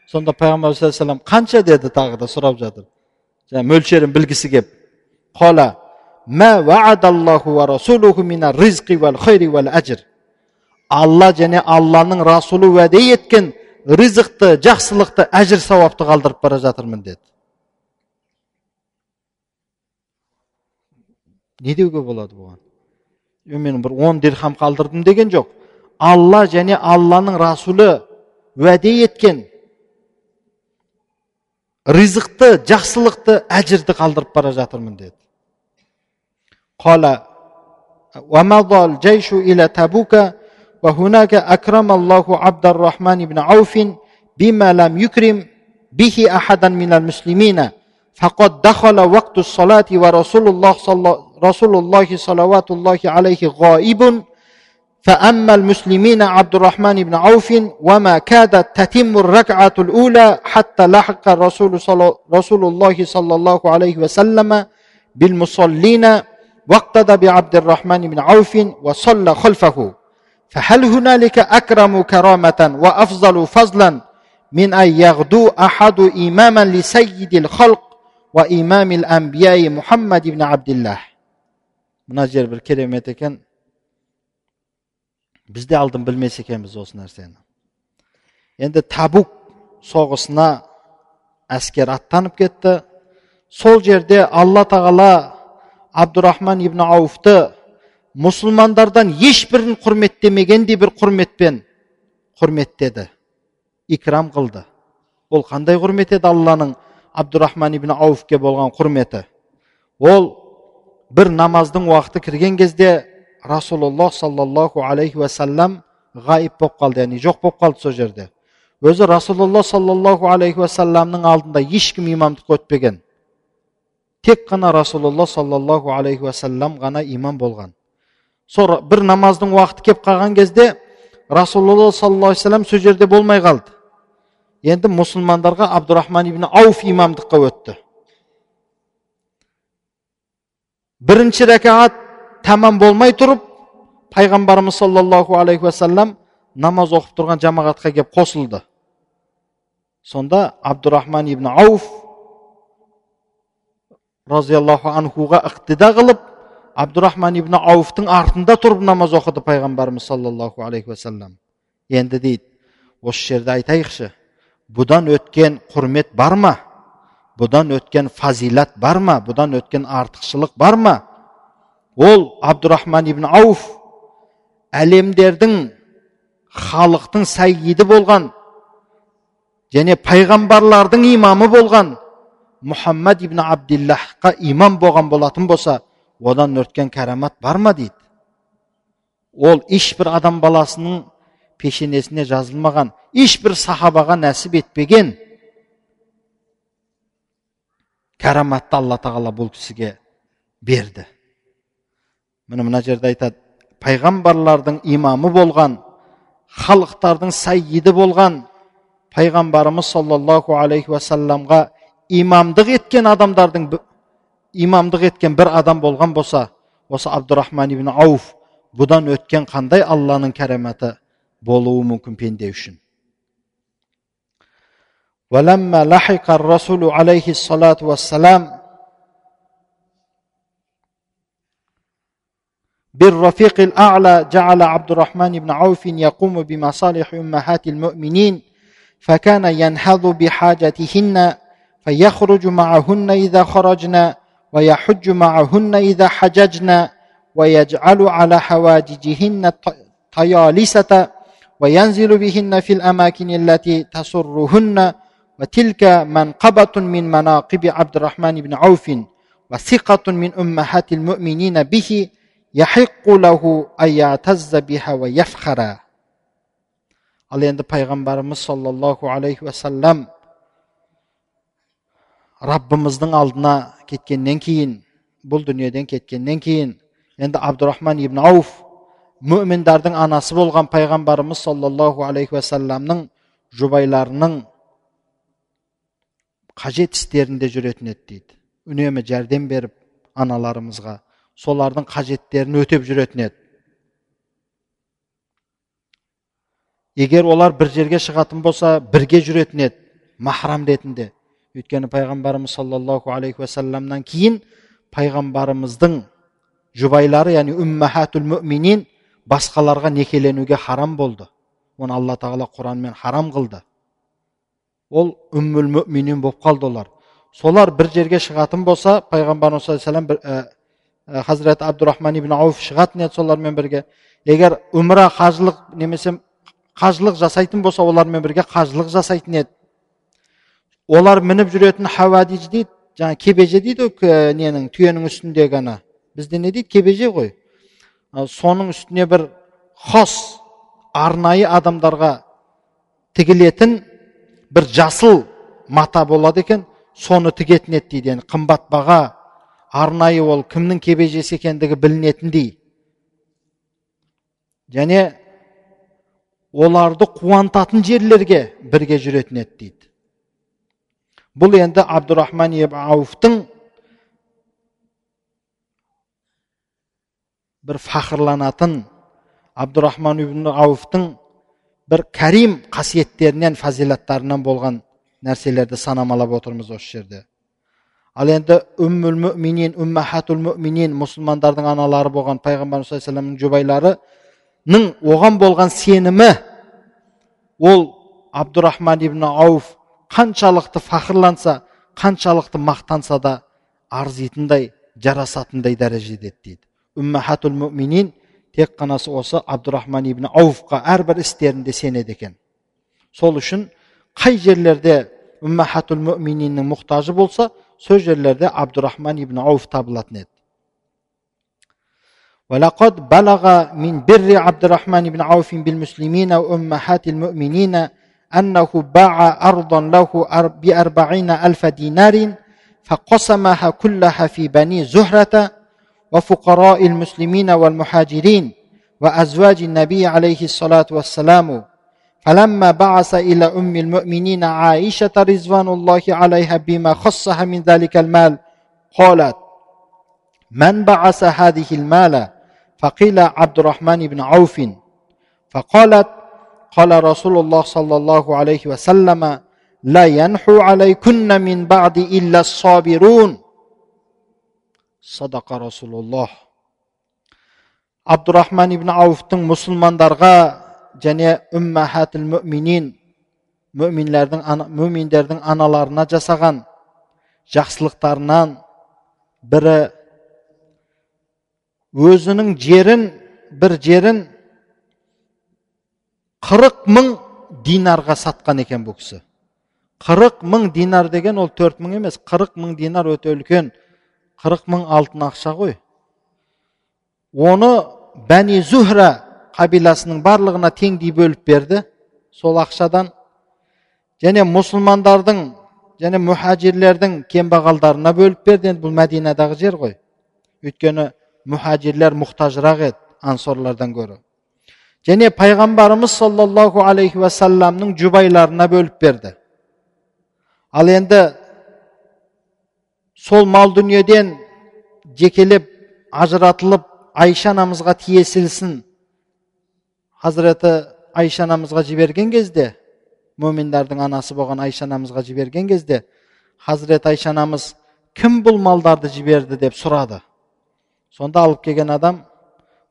Сонда пайғамбар саллаллаху қанша? деді тағы да сұрап жатыр. Жаңа мөлшерін білгісі келіп қала алла және алланың расулы уәде еткен ризықты жақсылықты әжір сауапты қалдырып бара жатырмын деді. Не деуге болады бұған? мен бір он дирхам қалдырдым деген жоқ алла және алланың расулы уәде еткен ризықты жақсылықты әжірді қалдырып бара жатырмын деді قال ومضى الجيش إلى تبوك وهناك أكرم الله عبد الرحمن بن عوف بما لم يكرم به أحدا من المسلمين فقد دخل وقت الصلاة ورسول الله صلى رسول الله صلوات الله عليه غائب. فأما المسلمين عبد الرحمن بن عوف وما كادت تتم الركعة الأولى حتى لحق رسول, صلى رسول الله صلى الله عليه وسلم بالمصلين واقتدى بعبد الرحمن بن عوف وصلى خلفه. فهل هنالك أكرم كرامة وأفضل فضلا من أن يغدو أحد إماما لسيد الخلق ва ибн мына жер бір керемет екен біз де алдын білмес екенбіз осы нәрсені енді табук соғысына әскер аттанып кетті сол жерде алла тағала абдурахман ибн ауфты мұсылмандардан ешбірін құрметтемегендей бір құрметпен құрметтеді икрам қылды ол қандай құрмет еді алланың абдурахман ибн ауфке болған құрметі ол бір намаздың уақыты кірген кезде расулаллах саллаллаху алейхи уассалам ғайып болып қалды яғни жоқ болып қалды сол жерде өзі расулалла саллаллаху алейхи уассаламның алдында ешкім имамдыққа өтпеген тек қана расулалла саллаллаху алейхи уассалам ғана имам болған сол бір намаздың уақыты келіп қалған кезде расулалла саллаллаху алейхи вассалам сол жерде болмай қалды енді мұсылмандарға абдурахман ибн ауф имамдыққа өтті бірінші рәкағат тәмам болмай тұрып пайғамбарымыз саллаллаху алейхи уассалам намаз оқып тұрған жамағатқа келіп қосылды сонда абдурахман ибн ауф разиаллаху анхуға ықтида қылып абдурахман ибн ауфтың артында тұрып намаз оқыды пайғамбарымыз саллаллаху алейхи уассалам енді дейді осы жерде айтайықшы бұдан өткен құрмет бар ма бұдан өткен фазилат бар ма бұдан өткен артықшылық бар ма ол абдурахман ибн ауф әлемдердің халықтың сәйиді болған және пайғамбарлардың имамы болған мұхаммад ибн абдиллахқа имам болған болатын болса одан өткен кәрамат бар ма дейді ол ешбір адам баласының пешенесіне жазылмаған ешбір сахабаға нәсіп етпеген кәраматты алла тағала бұл кісіге берді міне мына жерде айтады пайғамбарлардың имамы болған халықтардың сәйиді болған пайғамбарымыз саллаллаху алейхи уассаламға имамдық еткен адамдардың имамдық еткен бір адам болған болса осы абдурахман ибн ауф бұдан өткен қандай алланың кәраматы болуы мүмкін пенде үшін ولما لحق الرسول عليه الصلاة والسلام بالرفيق الأعلى جعل عبد الرحمن بن عوف يقوم بمصالح أمهات المؤمنين فكان ينهض بحاجتهن فيخرج معهن إذا خرجنا ويحج معهن إذا حججنا ويجعل على حواججهن طيالسة وينزل بهن في الأماكن التي تسرهن وتلك منقبة من مناقب عبد الرحمن بن عوف وثقة من أمهات المؤمنين به يحق له أن يعتز بها ويفخر al endi payg'ambarimiz sollallohu alayhi vasallam robbimizning oldina ketgandan keyin bu dunyodan ketgandan keyin endi abdurahmon ibn avf мүминдардың анасы болған пайғамбарымыз саллаллаху алейхи уассаламның жұбайларының қажет істерінде жүретін еді дейді. Үнемі жәрдем беріп аналарымызға солардың қажеттерін өтеп жүретін еді. Егер олар бір жерге шығатын болса бірге жүретін еді махрам ретінде. Өйткені пайғамбарымыз саллаллаху алейхи уассаламнан кейін пайғамбарымыздың жұбайлары яғни уммахатул мүминин басқаларға некеленуге харам болды. Оны алла тағала құранмен харам қылды. Ол уммул мүминин болып қалды олар. Солар бір жерге шығатын болса пайғамбарымыз саллаллаху алейхи вассалам хазіреті абдурахман ибн ауф шығатын еді солармен бірге. Егер умра қажылық немесе қажылық жасайтын болса олармен бірге қажылық жасайтын еді олар мініп жүретін хавадиж дейді жаңа кебеже дейді ғой ненің түйенің үстіндегі ана бізде не дейді? Кебеже ғой. Соның үстіне бір хос арнайы адамдарға тігілетін бір жасыл мата болады екен. Соны тігетін еді дейді. Yani, қымбат баға арнайы ол кімнің кебежесі екендігі білінетіндей. Және оларды қуантатын жерлерге бірге жүретін еді дейді. Бұл енді абдурахман ибн ауфтың бір фахырланатын абдурахман ибн ауфтың бір кәрим қасиеттерінен фазилаттарынан болған нәрселерді санамалап отырмыз осы жерде ал енді үммүл мүминин уммахатул мүминин мұсылмандардың аналары болған пайғамбарымыз саллаллаху жұбайлары оған болған сенімі ол абдурахман ибн ауф қаншалықты фахырланса қаншалықты мақтанса да арзитындай жарасатындай дәрежеде дейді уммахатул муминин тек қана осы абдурахман ибн ауфқа әрбір істерінде сенеді екен сол үшін қай жерлерде уммахатул мумининнің мұқтажы болса сол жерлерде абдурахман ибн ауф табылатын еді ولقد بلغ من بر عبد الرحمن بن عوف بالمسلمين وأمهات المؤمنين أنه باع أرضا له بأربعين ألف دينار فقسمها كلها في بني زهرة وفقراء المسلمين والمهاجرين وأزواج النبي عليه الصلاة والسلام. فلما بعث إلى أم المؤمنين عائشة رضوان الله عليها بما خصها من ذلك المال قالت من بعث هذه المال؟ فقيل عبد الرحمن بن عوف. فقالت قال رسول الله صلى الله عليه وسلم لا ينحو عليكن من بعد إلا الصابرون. садақа расулуллах абдурахман ибн ауфтың мұсылмандарға және үммахатіл мүминин мүминдердің мүминдердің аналарына жасаған жақсылықтарынан бірі өзінің жерін бір жерін қырық мың динарға сатқан екен бұл кісі. қырық мың динар деген ол төрт мың емес қырық мың динар өте үлкен қырық мың алтын ақша ғой. Оны бәни зухра қабиласының барлығына теңдей бөліп берді сол ақшадан. Және мұсылмандардың және мұхажирлердің кембағалдарына бөліп берді. Енді бұл мәдинадағы жер ғой. Өйткені мұхажирлер мұқтажырақ еді ансорлардан гөрі. Және пайғамбарымыз саллаллаху алейхи уассаламның жұбайларына бөліп берді. Ал енді сол мал дүниеден жекелеп ажыратылып айша анамызға тиесілісін хазіреті айша анамызға жіберген кезде моминдардың анасы болған айша анамызға жіберген кезде хазірет айша анамыз кім бұл малдарды жіберді деп сұрады. Сонда алып келген адам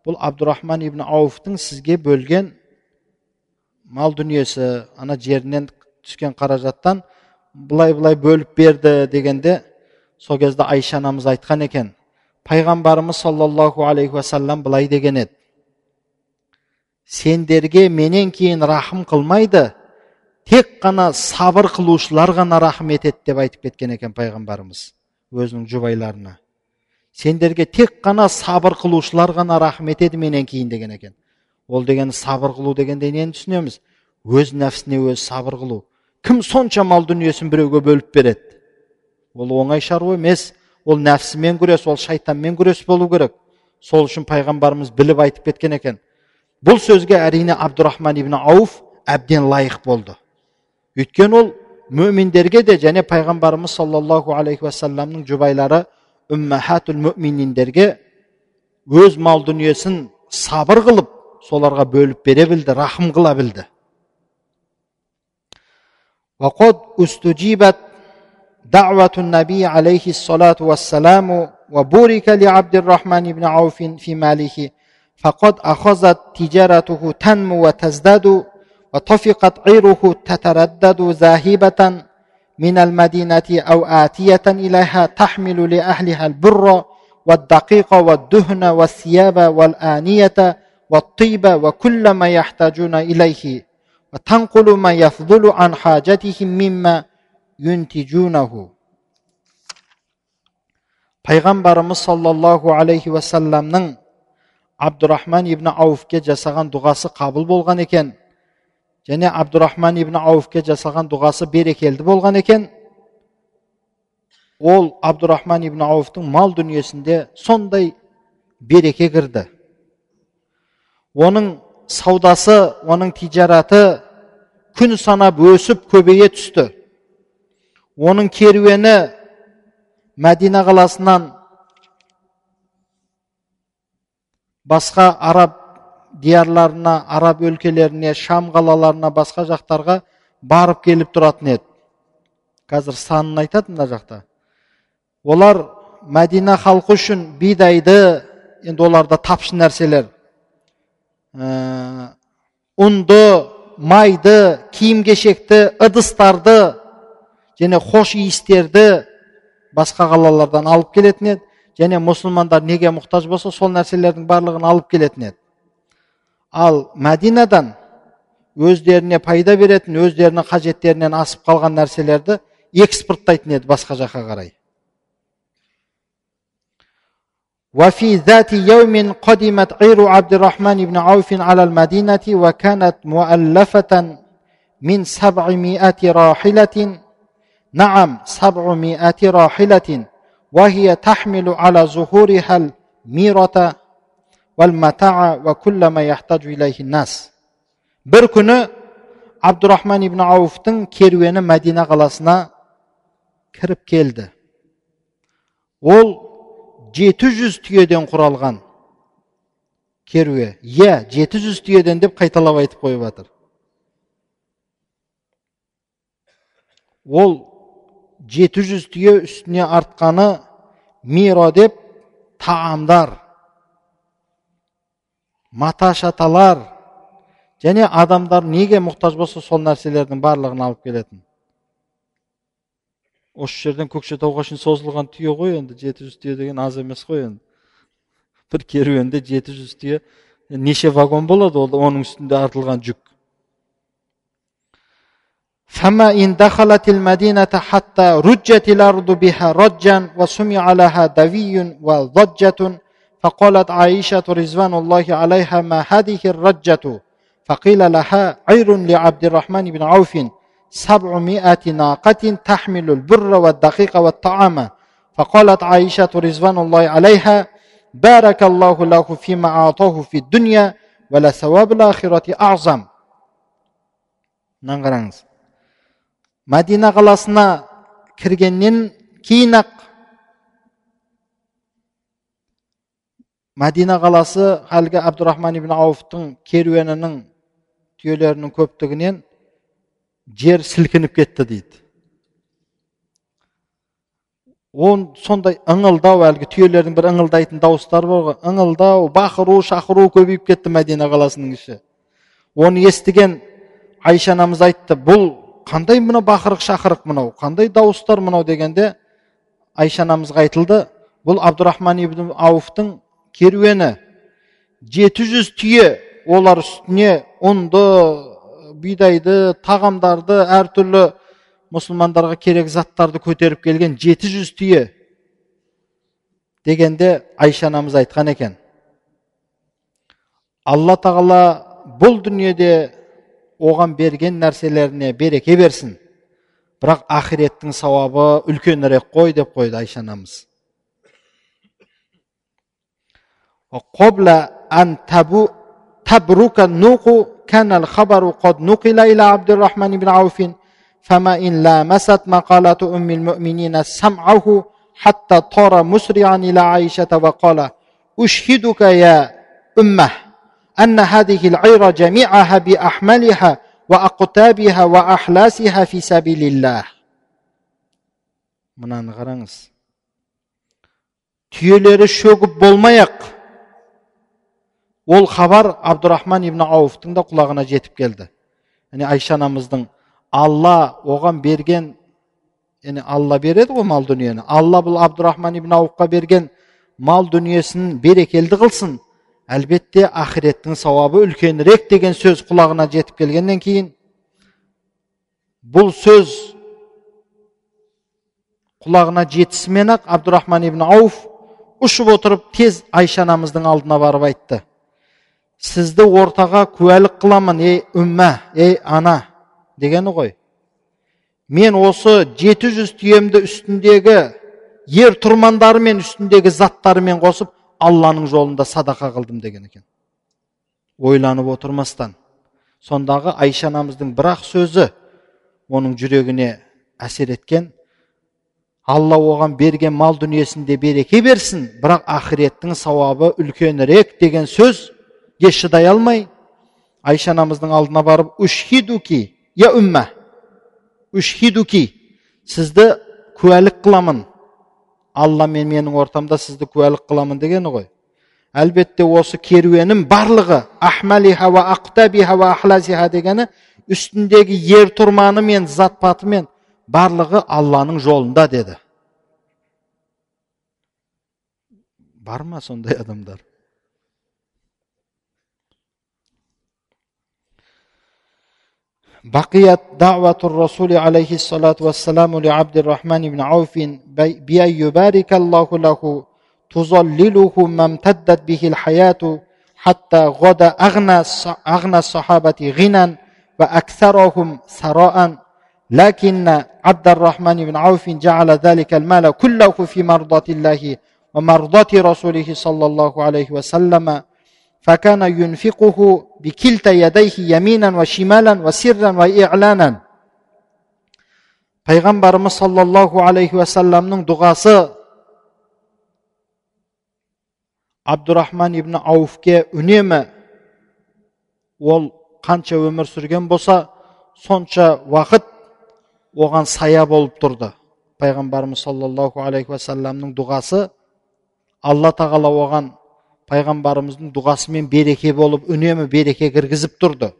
бұл абдурахман ибн ауфтың сізге бөлген мал дүниесі ана жерінен түскен қаражаттан былай былай бөліп берді дегенде сол кезде айша анамыз айтқан екен пайғамбарымыз саллаллаху алейхи уассалам былай деген еді. Сендерге менен кейін рахым қылмайды тек қана сабыр қылушылар ғана рахым етеді деп айтып кеткен екен пайғамбарымыз өзінің жұбайларына. Сендерге тек қана сабыр қылушылар ғана рахым етеді менен кейін деген екен. Ол деген сабыр қылу дегенде нені түсінеміз? Өз нәпсіне өзі сабыр қылу. Кім сонша мал дүниесін біреуге бөліп береді? ол оңай шаруа емес. Ол нәпсімен күрес ол шайтанмен күрес болу керек. Сол үшін пайғамбарымыз біліп айтып кеткен екен. Бұл сөзге әрине абдурахман ибн ауф әбден лайық болды. Өйткені ол мөминдерге де және пайғамбарымыз саллаллаху алейхи уассаламның жұбайлары үммахатул мүмининдерге өз мал дүниесін сабыр қылып соларға бөліп бере білді рахым қыла білді. دعوة النبي عليه الصلاة والسلام وبورك لعبد الرحمن بن عوف في ماله فقد أخذت تجارته تنمو وتزداد وطفقت عيره تتردد ذاهبة من المدينة أو آتية إليها تحمل لأهلها البر والدقيق والدهن والثياب والآنية والطيب وكل ما يحتاجون إليه وتنقل ما يفضل عن حاجتهم مما юнтижунаху пайғамбарымыз саллаллаху алейхи уассаламның абдурахман ибн ауфке жасаған дұғасы қабыл болған екен және абдурахман ибн ауфке жасаған дұғасы берекелді болған екен ол абдурахман ибн ауфтың мал дүниесінде сондай береке кірді оның саудасы оның тижараты күн санап өсіп көбейе түсті оның керуені мәдина қаласынан басқа араб диярларына араб өлкелеріне шам қалаларына басқа жақтарға барып келіп тұратын еді. Қазір санын айтады мына жақта. Олар мәдина халқы үшін бидайды енді оларда тапшы нәрселер. Ә, ұнды майды киім кешекті ыдыстарды және хош иістерді басқа қалалардан алып келетін еді және мұсылмандар неге мұқтаж болса сол нәрселердің барлығын алып келетін еді ал мәдинадан өздеріне пайда беретін өздерінің қажеттерінен асып қалған нәрселерді экспорттайтын еді басқа жаққа қарай وفي ذات يوم قدمت عير عبد الرحمن بن عوف على المدينة وكانت مؤلفة من سبعمائة راحلة نعم سبعمائة راحلة وهي تحمل على ظهورها الميرة والمتاع وكل ما يحتاج إليه الناس бір күні абдурахман ибн ауфтың керуені мәдина қаласына кіріп келді ол жеті жүз түйеден құралған керуе иә жеті жүз түйеден деп қайталап айтып қойып жатыр ол жеті жүз түйе үстіне артқаны миро деп тағамдар мата шаталар және адамдар неге мұқтаж болса сол нәрселердің барлығын алып келетін? Осы жерден көкшетауға шейін созылған түйе ғой енді жеті жүз түйе деген аз емес қой енді. Бір керуенде жеті жүз түйе неше вагон болады ол оның үстінде артылған жүк. فما إن دخلت المدينة حتى رجت الأرض بها رجا وسمع لها دوي وضجة فقالت عائشة رزوان الله عليها ما هذه الرجة؟ فقيل لها عير لعبد الرحمن بن عوف سبعمائة ناقة تحمل البر والدقيق والطعام. فقالت عائشة رزوان الله عليها بارك الله له فيما أعطاه في الدنيا ولثواب الآخرة أعظم. نعم، نغرانز мәдина қаласына кіргеннен кейін ақ мәдина қаласы әлгі абдурахман ибн ауфтың керуенінің түйелерінің көптігінен жер сілкініп кетті дейді. Он сондай ыңылдау әлгі түйелердің бір ыңылдайтын дауыстары бар ғой ыңылдау бақыру шақыру көбейіп кетті мәдина қаласының іші. Оны естіген айша анамыз айтты бұл қандай мына бақырық шақырық мынау? Қандай дауыстар мынау? дегенде айша анамызға айтылды. Бұл абдурахман ибн ауфтың керуені. Жеті жүз түйе олар үстіне ұнды бидайды тағамдарды әртүрлі мұсылмандарға керек заттарды көтеріп келген жеті жүз түйе дегенде айша анамыз айтқан екен. Алла тағала бұл дүниеде оған берген нәрселеріне береке берсін бірақ ақиреттің сауабы үлкенірек қой деп қойды айша анамыз قبل أن تبرك النوق كان الخبر قد نقل إلى عبد الرحمن بن عوف فما إن لامست مقالة أم المؤمنين سمعه حتى طار مسرعا إلى عائشة وقال أشهدك يا أمه أن هذه العير جميعها بأحملها وأقتابها وأحلاسها في سبيل الله мынаны қараңыз түйелері шөгіп болмай ақ ол хабар абдурахман ибн ауфтың да құлағына жетіп келді яғни айша анамыздың алла оған берген яғни алла береді ғой мал дүниені алла бұл абдурахман ибн ауфқа берген мал дүниесін берекелді қылсын әлбетте ақыреттің сауабы үлкенірек деген сөз құлағына жетіп келгеннен кейін бұл сөз құлағына жетісімен ақ абдурахман ибн ауф ұшып отырып тез айша анамыздың алдына барып айтты. Сізді ортаға куәлік қыламын ей үммә ей ана дегені ғой. Мен осы жеті жүз түйемді үстіндегі ер тұрмандарымен үстіндегі заттарымен қосып алланың жолында садақа қылдым деген екен. Ойланып отырмастан. Сондағы айша анамыздың бір ақ сөзі оның жүрегіне әсер еткен алла оған берген мал дүниесінде береке берсін бірақ ақыреттің сауабы үлкенірек деген сөзге шыдай алмай айша анамыздың алдына барып ушхидуки я умма ушхидуки сізді куәлік қыламын алла мен менің ортамда сізді куәлік қыламын дегені ғой. Әлбетте осы керуенім барлығы ахмалиха ва ахлазиха дегені үстіндегі ер тұрманы мен зат паты мен барлығы алланың жолында деді. Бар ма сондай адамдар? بقيت دعوة الرسول عليه الصلاة والسلام لعبد الرحمن بن عوف بأن يبارك الله له تظلله ما امتدت به الحياة حتى غدا أغنى أغنى الصحابة غنى وأكثرهم ثراء. لكن عبد الرحمن بن عوف جعل ذلك المال كله في مرضاة الله ومرضاة رسوله صلى الله عليه وسلم. فكان ينفقه بكلتا يديه يمينا وشمالا وسرا وإعلانا пайғамбарымыз саллаллаху алейхи уассаламның дұғасы абдурахман ибн ауфке үнемі ол қанша өмір сүрген болса сонша уақыт оған сая болып тұрды пайғамбарымыз саллаллаху алейхи уассаламның дұғасы алла тағала оған пайғамбарымыздың дұғасымен береке болып үнемі береке кіргізіп тұрды.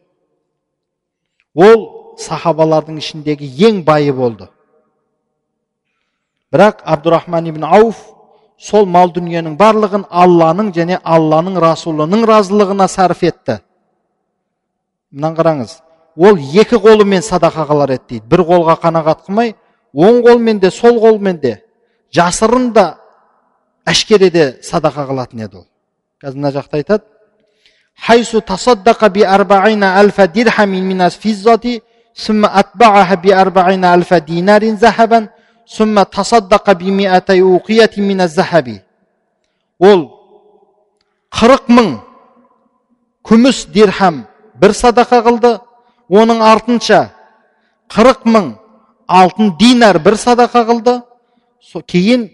Ол сахабалардың ішіндегі ең байы болды. Бірақ абдурахман ибн ауф сол мал дүниенің барлығын алланың және алланың расулының разылығына сарф етті. Мынаны қараңыз ол екі қолымен садақа қылар еді дейді. Бір қолға қанағат қылмай оң қолмен де сол қолмен де жасырын да әшкере де садақа қылатын еді ол қазір мына жақта айтады حيث تصدق بأربعين ألف درهم من الفضة ثم أتبعها بأربعين ألف دينار ذهبا ثم تصدق بمئتي أوقية من الذهب ол қырық мың күміс дирхам бір садақа қылды оның артынша қырық мың алтын динар бір садақа қылды кейін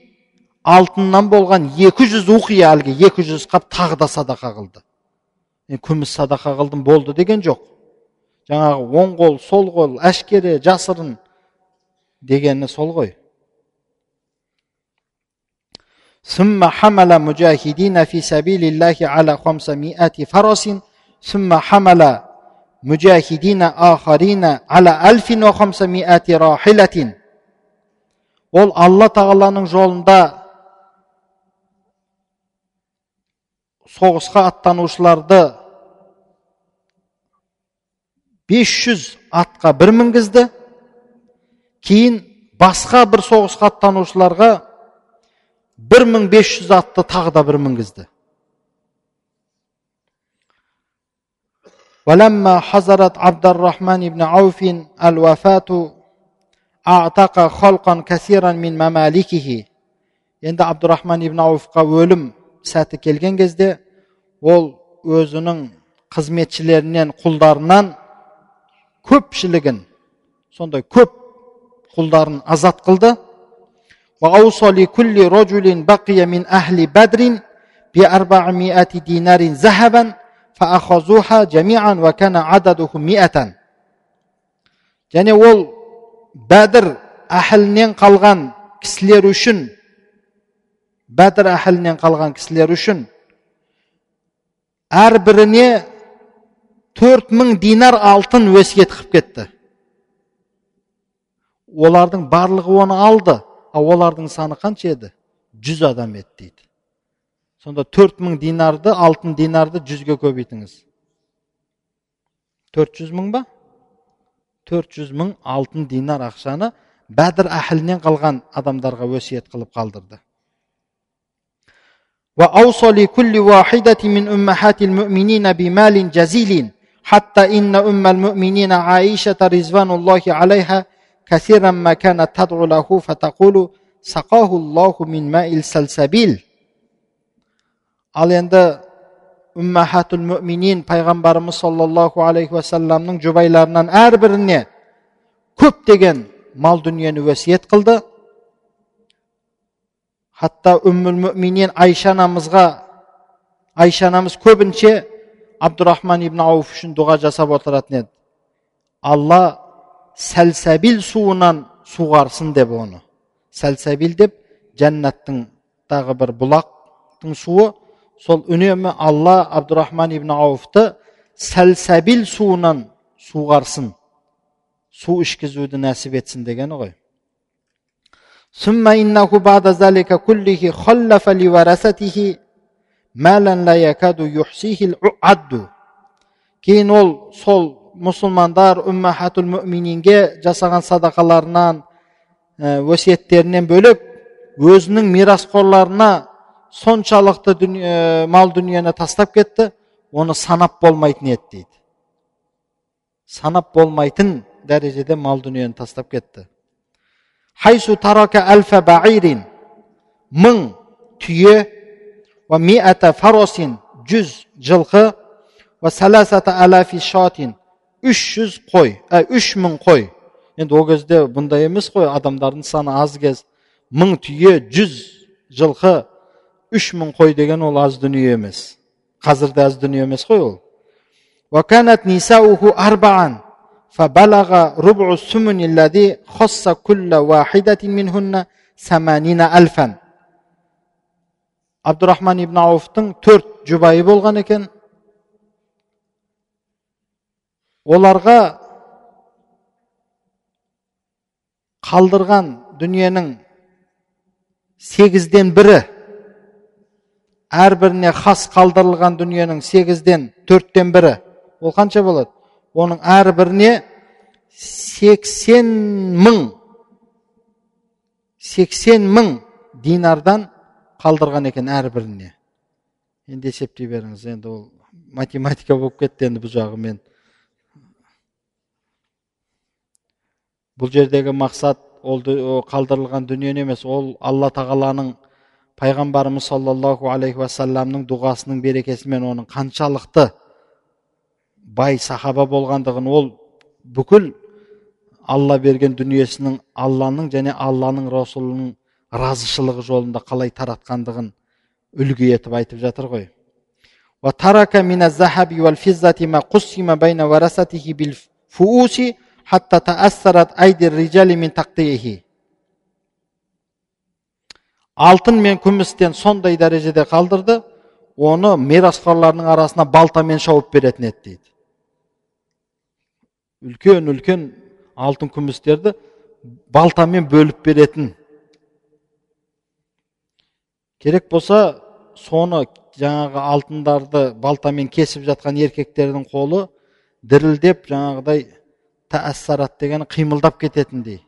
алтыннан болған 200 уқия әлгі 200 қап тағы да садақа қылды күміс садақа қылдым болды деген жоқ жаңағы оң қол сол қол әшкере жасырын дегені сол ғой ثم حمل مجاهدين في سبيل الله على خمسمائة فرس ثم حمل مجاهدين آخرين على ألف وخمسمائة راحلة ол алла тағаланың жолында соғысқа аттанушыларды 500 атқа бір мінгізді кейін басқа бір соғысқа аттанушыларға 1500 атты тағы да бір мінгізді ولما حضرت عبد الرحمن بن عوف الوفاة أعتق خلقا كثيرا من ممالكه енді абдурахман ибн ауфқа өлім сәті келген кезде ол өзінің қызметшілерінен құлдарынан көпшілігін сондай көп құлдарын азат қылды. Және ол бәдір әхілінен қалған кісілер үшін бәдір әхілінен қалған кісілер үшін әрбіріне төрт мың динар алтын өсиет қылып кетті олардың барлығы оны алды ал олардың саны қанша еді жүз адам еді дейді сонда төрт мың динарды алтын динарды жүзге көбейтіңіз төрт жүз мың ба төрт жүз мың алтын динар ақшаны бәдір әхілінен қалған адамдарға өсиет қылып қалдырды وأوصى لكل واحدة من أمهات المؤمنين بمال جزيل حتى إن أم المؤمنين عائشة رضوان الله عليها كثيرا ما كانت تدعو له فتقول سقاه الله من ماء السلسبيل ал енді үммахатул мүминин пайғамбарымыз саллаллаху алейхи уассаламның жұбайларынан әрбіріне көптеген мал дүниені өсиет қылды хатта үммүл мүминин айша анамызға айша анамыз көбінше абдурахман ибн ауф үшін дұға жасап отыратын еді алла сәлсәбил суынан суғарсын деп оны сәлсәбил деп жәннаттың тағы бір бұлақтың суы сол үнемі алла абдурахман ибн ауфты сәлсәбил суынан суғарсын су ішкізуді нәсіп етсін дегені ғой ثم إنه بعد ذلك كله خلف لورثته مالا لا يكاد يحصيه العد кейін ол сол мұсылмандар уммахатул мүмининге жасаған садақаларынан өсиеттерінен бөлек өзінің мирасқорларына соншалықты дүние, мал дүниені тастап кетті оны санап болмайтын еді дейді санап болмайтын дәрежеде мал дүниені тастап кетті хайсу тарака әлфа баирин мың түйе ва миата фаросин жүз жылқы ва саласата шатин үш жүз қой ә, үш мың қой енді ол кезде бұндай емес қой адамдардың саны аз кез мың түйе жүз жылқы үш мың қой деген ол аз дүние емес қазір де аз дүние емес қой ол فبلغ ربع الثمن الذي خص كل واحدة منهن ثمانين ألفا абдурахман ибн ауфтың төрт жұбайы болған екен оларға қалдырған дүниенің сегізден бірі әрбіріне хас қалдырылған дүниенің сегізден төрттен бірі ол қанша болады Оның әрбіріне сексен мың сексен мың динардан қалдырған екен әрбіріне. Енді есептей беріңіз енді ол математика болып кетті енді бұл жағы мен. Бұл жердегі мақсат ол қалдырылған дүние емес ол алла тағаланың пайғамбарымыз саллаллаху алейхи уассаламның дұғасының берекесімен оның қаншалықты бай сахаба болғандығын ол бүкіл алла берген дүниесінің алланың және алланың расулының разышылығы жолында қалай таратқандығын үлгі етіп айтып жатыр ғой. Алтын мен күмістен сондай дәрежеде қалдырды оны мирасқорлардың арасына балтамен шауып беретін еді дейді үлкен үлкен алтын күмістерді балтамен бөліп беретін керек болса соны жаңағы алтындарды балтамен кесіп жатқан еркектердің қолы дірілдеп жаңағыдай тәәссарат деген қимылдап кететіндей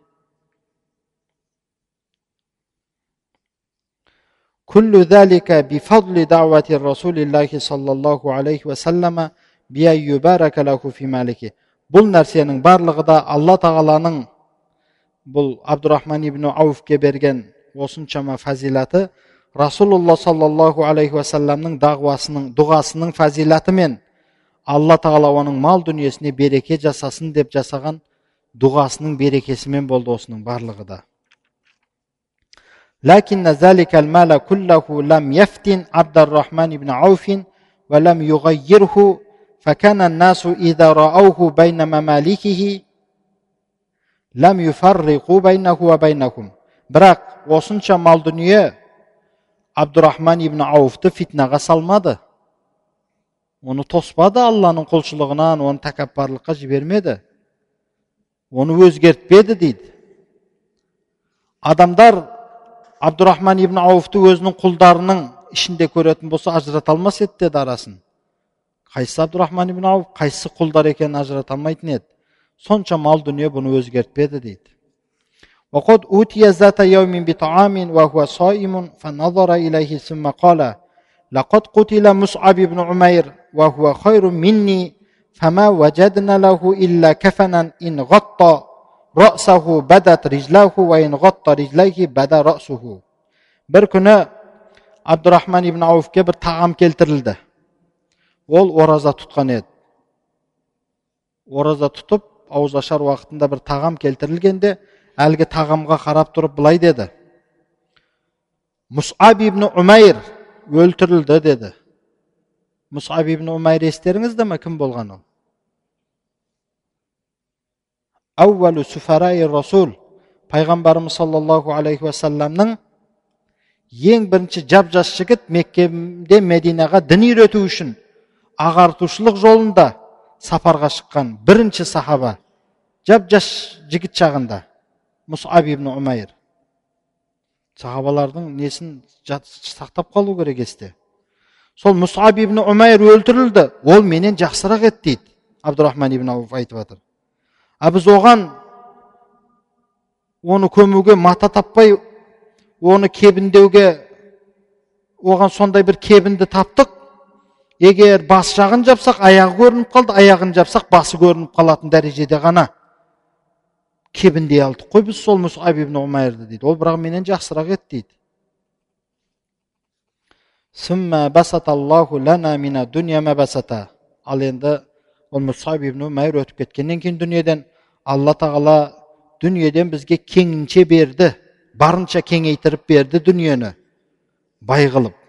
كل ذلك بفضل دعوة الرسول الله صلى الله عليه وسلم بأن يبارك له في مالكه бұл нәрсенің барлығы да алла тағаланың бұл абдурахман ибн ауфке берген осыншама фазилаты расулулла саллаллаху алейхи уассаламның дағуасының дұғасының фазилаты мен алла тағала оның мал дүниесіне береке жасасын деп жасаған дұғасының берекесімен болды осының барлығы да لكن ذلك المال كله لم يفتن عبد الرحمن بن عوف ولم يغيره فكان الناس إذا رأوه بين ممالكه لم يفرقوا بينه وبينهم бірақ осынша мал дүние абдурахман ибн ауфты фитнаға салмады оны тоспады алланың құлшылығынан оны тәкаппарлыққа жібермеді оны өзгертпеді дейді адамдар абдурахман ибн ауфты өзінің құлдарының ішінде көретін болса ажырата алмас еді деді арасын қайсысы абдурахман ибн ауф қайсысы құлдар екенін ажырата алмайтын еді сонша мал дүние бұны өзгертпеді дейді وقد أوتي ذات يوم بطعام وهو صائم فنظر إليه ثم قال لقد قتل مصعب بن عمير وهو خير مني فما وجدنا له إلا كفنا إن غطى رأسه بدت رجلاه وإن غطى رجليه بدا رأسه бір күні абдурахман ибн ауфке бір тағам келтірілді ол ораза тұтқан еді. Ораза тұтып ауыз ашар уақытында бір тағам келтірілгенде әлгі тағамға қарап тұрып былай деді. Мұсаб ибн умайр өлтірілді деді. Мұсаб ибн умайр естеріңізде ма кім болған ол? Әуәлу суфараи расул пайғамбарымыз саллаллаху алейхи уассаламның ең бірінші жап жас жігіт меккеде мединаға дін үйрету үшін ағартушылық жолында сапарға шыққан бірінші сахаба жап жас жігіт шағында мұсаб ибн умайр. Сахабалардың несін сақтап қалу керек есте? Сол мұсаб ибн умайр өлтірілді ол менен жақсырақ еді дейді абдурахман ибн ауф айтып жатыр. А біз оған оны көмуге мата таппай оны кебіндеуге оған сондай бір кебінді таптық егер бас жағын жапсақ аяғы көрініп қалды аяғын жапсақ басы көрініп қалатын дәрежеде ғана кебіндей алдық қой біз сол мұсаб ибн умайрды дейді. Ол бірақ менен жақсырақ еді дейді. Ал енді ол мұсаб ибн умайр өтіп кеткеннен кейін дүниеден алла тағала дүниеден бізге кеңінше берді барынша кеңейтіріп берді дүниені. Бай қылып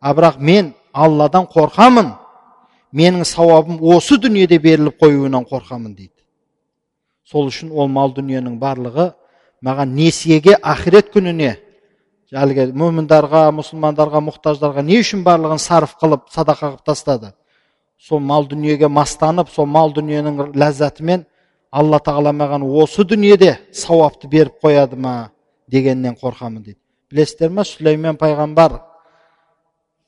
а бірақ мен алладан қорқамын менің сауабым осы дүниеде беріліп қоюынан қорқамын дейді сол үшін ол мал дүниенің барлығы маған несиеге ақырет күніне әлгі мүміндарға мұсылмандарға мұқтаждарға не үшін барлығын сарып қылып садақа қылып тастады сол мал дүниеге мастанып сол мал дүниенің ләззатымен алла тағала маған осы дүниеде сауапты беріп қояды ма дегеннен қорқамын дейді. Білесіздер ма сүлеймен пайғамбар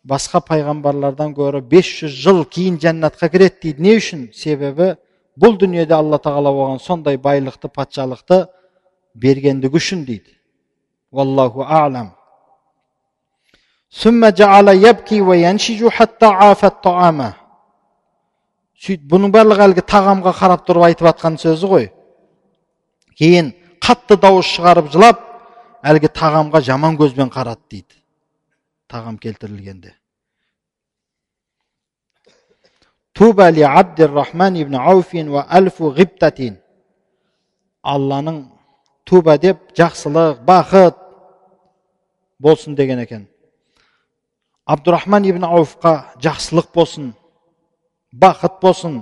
басқа пайғамбарлардан гөрі 500 жыл кейін жәннатқа кіреді дейді. Не үшін? Себебі бұл дүниеде алла тағала оған сондай байлықты патшалықты бергендігі үшін дейді. Уаллаху алам. Сөйтіп бұның барлығы әлгі тағамға қарап тұрып айтып жатқан сөзі ғой. Кейін қатты дауыс шығарып жылап әлгі тағамға жаман көзбен қарады дейді. Тағам келтірілгенде. Алланың туба деп жақсылық бақыт болсын деген екен. Абдурахман ибн ауфқа жақсылық болсын бақыт болсын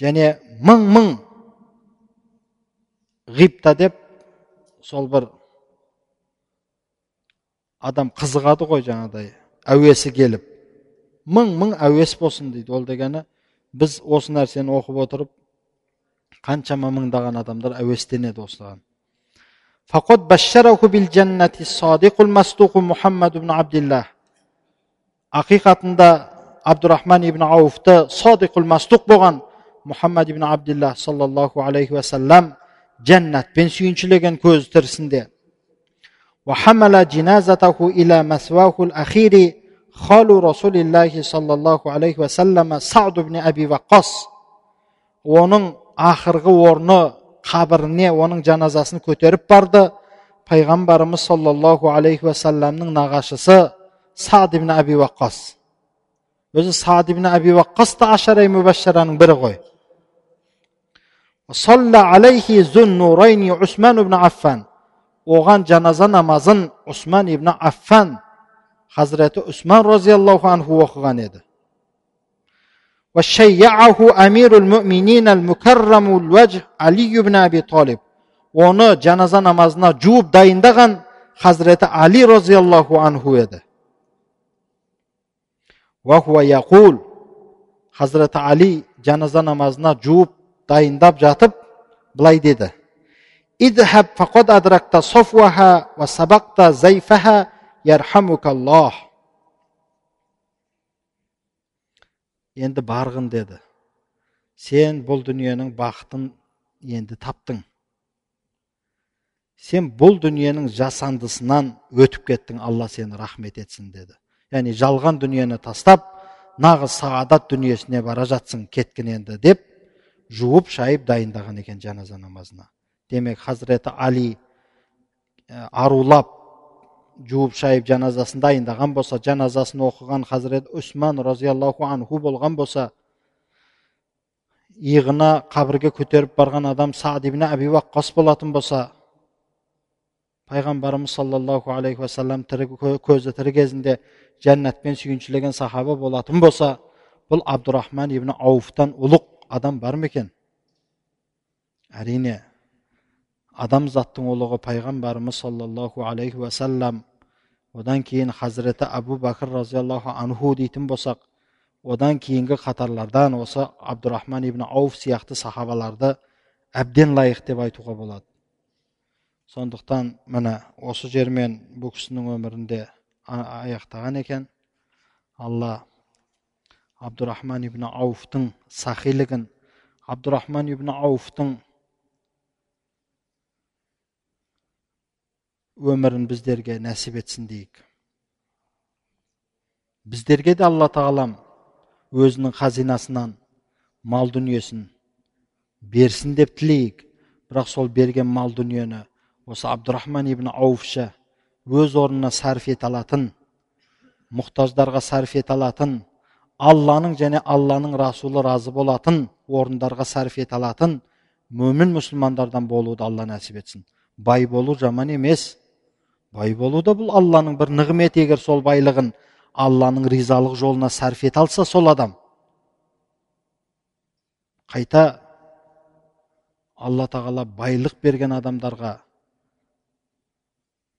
және мың мың ғипта деп сол бір адам қызығады ғой жаңағыдай әуесі келіп мың мың әуес болсын дейді ол дегені біз осы нәрсені оқып отырып қаншама мыңдаған адамдар әуестенеді осыған فقد بشره بالجنة الصادق المصدوق محمد بن عبد الله ақиқатында абдурахман ибн ауфты садиқул мастуқ болған мұхаммад ибн абдилла саллаллаху алейхи уассалам жәннатпен сүйіншілеген көз тірісінде وحمل جنازته إلى مسواه الأخير خال رسول الله صلى الله عليه وسلم سعد بن أبي وقاص оның ақырғы орны қабіріне оның жаназасын көтеріп барды пайғамбарымыз саллаллаху алейхи уассаламның нағашысы сад ибн әби ваққас өзі сад ибн әби ваққас та ашарай мүбәшшараның бірі ғой алейхи зуннурайни усман ибн аффан оған жаназа намазын усман ибн аффан хазіреті усман разиаллаху анху оқыған еді وشيعه أمير المؤمنين المكرم الوجه علي بن أبي طالب оны жаназа намазына жуып дайындаған хазіреті али разиаллаху анху еді яқул хазіреті али жаназа намазына жуып дайындап жатып былай деді اذهب فقد أدركت صفوها وسبقت زيفها يرحمك الله енді барғын деді сен бұл дүниенің бақытын енді таптың сен бұл дүниенің жасандысынан өтіп кеттің алла сені рахмет етсін деді яғни жалған дүниені тастап нағыз сағадат дүниесіне бара жатсың кеткін енді деп жуып шайып дайындаған екен жаназа намазына демек хазіреті али арулап жуып шайып жаназасын дайындаған болса жаназасын оқыған хазірет усман разиаллаху анху болған болса иығына қабірге көтеріп барған адам сад ибн әби ваққас болатын болса пайғамбарымыз саллаллаху алейхи уассалам тірі көзі тірі кезінде жәннатпен сүйіншілеген сахаба болатын болса бұл абдурахман ибн ауфтан ұлық адам бар ма екен әрине адамзаттың ұлығы пайғамбарымыз саллаллаху алейхи уассалам одан кейін хазіреті абу бәкір разиаллаху анху дейтін болсақ одан кейінгі қатарлардан осы абдурахман ибн ауф сияқты сахабаларды әбден лайық деп айтуға болады сондықтан міне осы жермен бұл кісінің өмірінде аяқтаған екен алла абдурахман ибн ауфтың сахилігін абдурахман ибн ауфтың өмірін біздерге нәсіп етсін дейік. Біздерге де алла тағалам өзінің қазинасынан мал дүниесін берсін деп тілейік. Бірақ сол берген мал дүниені осы абдурахман ибн ауфша өз орнына сарф ете алатын мұқтаждарға сарф ете алатын алланың және алланың расулы разы болатын орындарға сарф ете алатын мөмін мұсылмандардан болуды алла нәсіп етсін. Бай болу жаман емес. Бай болу да бұл алланың бір нығметі егер сол байлығын алланың ризалық жолына сарф ете алса сол адам. Қайта алла тағала байлық берген адамдарға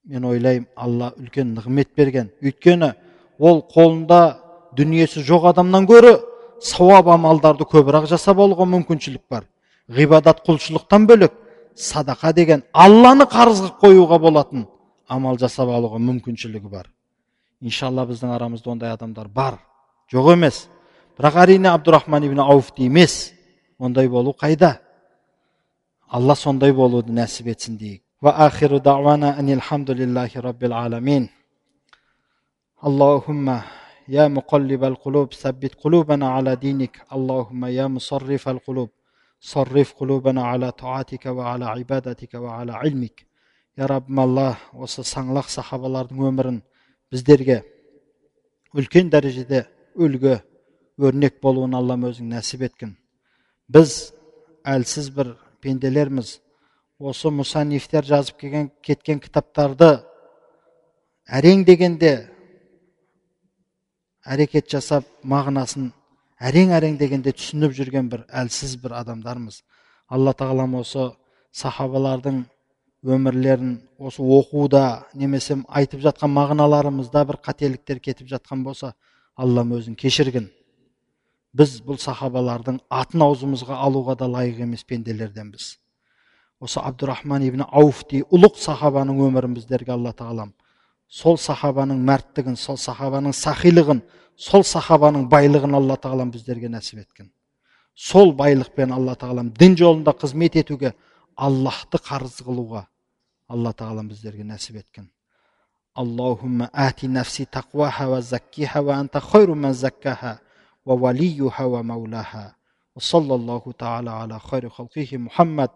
мен ойлаймын алла үлкен нығмет берген. Өйткені ол қолында дүниесі жоқ адамнан гөрі сауап амалдарды көбірек жасап алуға мүмкіншілік бар. Ғибадат құлшылықтан бөлек садақа деген алланы қарыз қоюға болатын амал жасап алуға мүмкіншілігі бар иншалла біздің арамызда ондай адамдар бар жоқ емес бірақ әрине абдурахман ибн ауфтей емес ондай болу қайда алла сондай болуды нәсіп етсін дейік وآخر دعوانا أن الحمد لله رب العالمين اللهم يا مقلب القلوب ثبت قلوبنا على دينك اللهم يا مصرف القلوب صرف قلوبنا على طاعتك وعلى عبادتك وعلى علمك я раббым алла осы саңлақ сахабалардың өмірін біздерге үлкен дәрежеде үлгі өрнек болуын аллам өзің нәсіп еткін біз әлсіз бір пенделерміз. Осы мұсанифтер жазып келген кеткен кітаптарды әрең дегенде әрекет жасап мағынасын әрең әрең дегенде түсініп жүрген бір әлсіз бір адамдармыз. Алла тағалам осы сахабалардың өмірлерін осы оқуда немесе айтып жатқан мағыналарымызда бір қателіктер кетіп жатқан болса аллам өзің кешіргін. Біз бұл сахабалардың атын аузымызға алуға да лайық емес пенделерденбіз осы абдурахман ибн ауфтей ұлық сахабаның өмірін біздерге алла тағалам сол сахабаның мәрттігін сол сахабаның сахилығын сол сахабаның байлығын алла тағалам біздерге нәсіп еткен. Сол байлықпен алла тағалам дін жолында қызмет етуге аллахты қарыз қылуға алла тағалам біздерге нәсіп еткін اللهم آت نفسي تقواها وزكيها وأنت خير من زكاها ووليها ومولاها. وصلى الله تعالى على خير خلقه محمد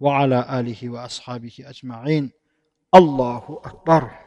وعلى آله وأصحابه أجمعين. الله أكبر.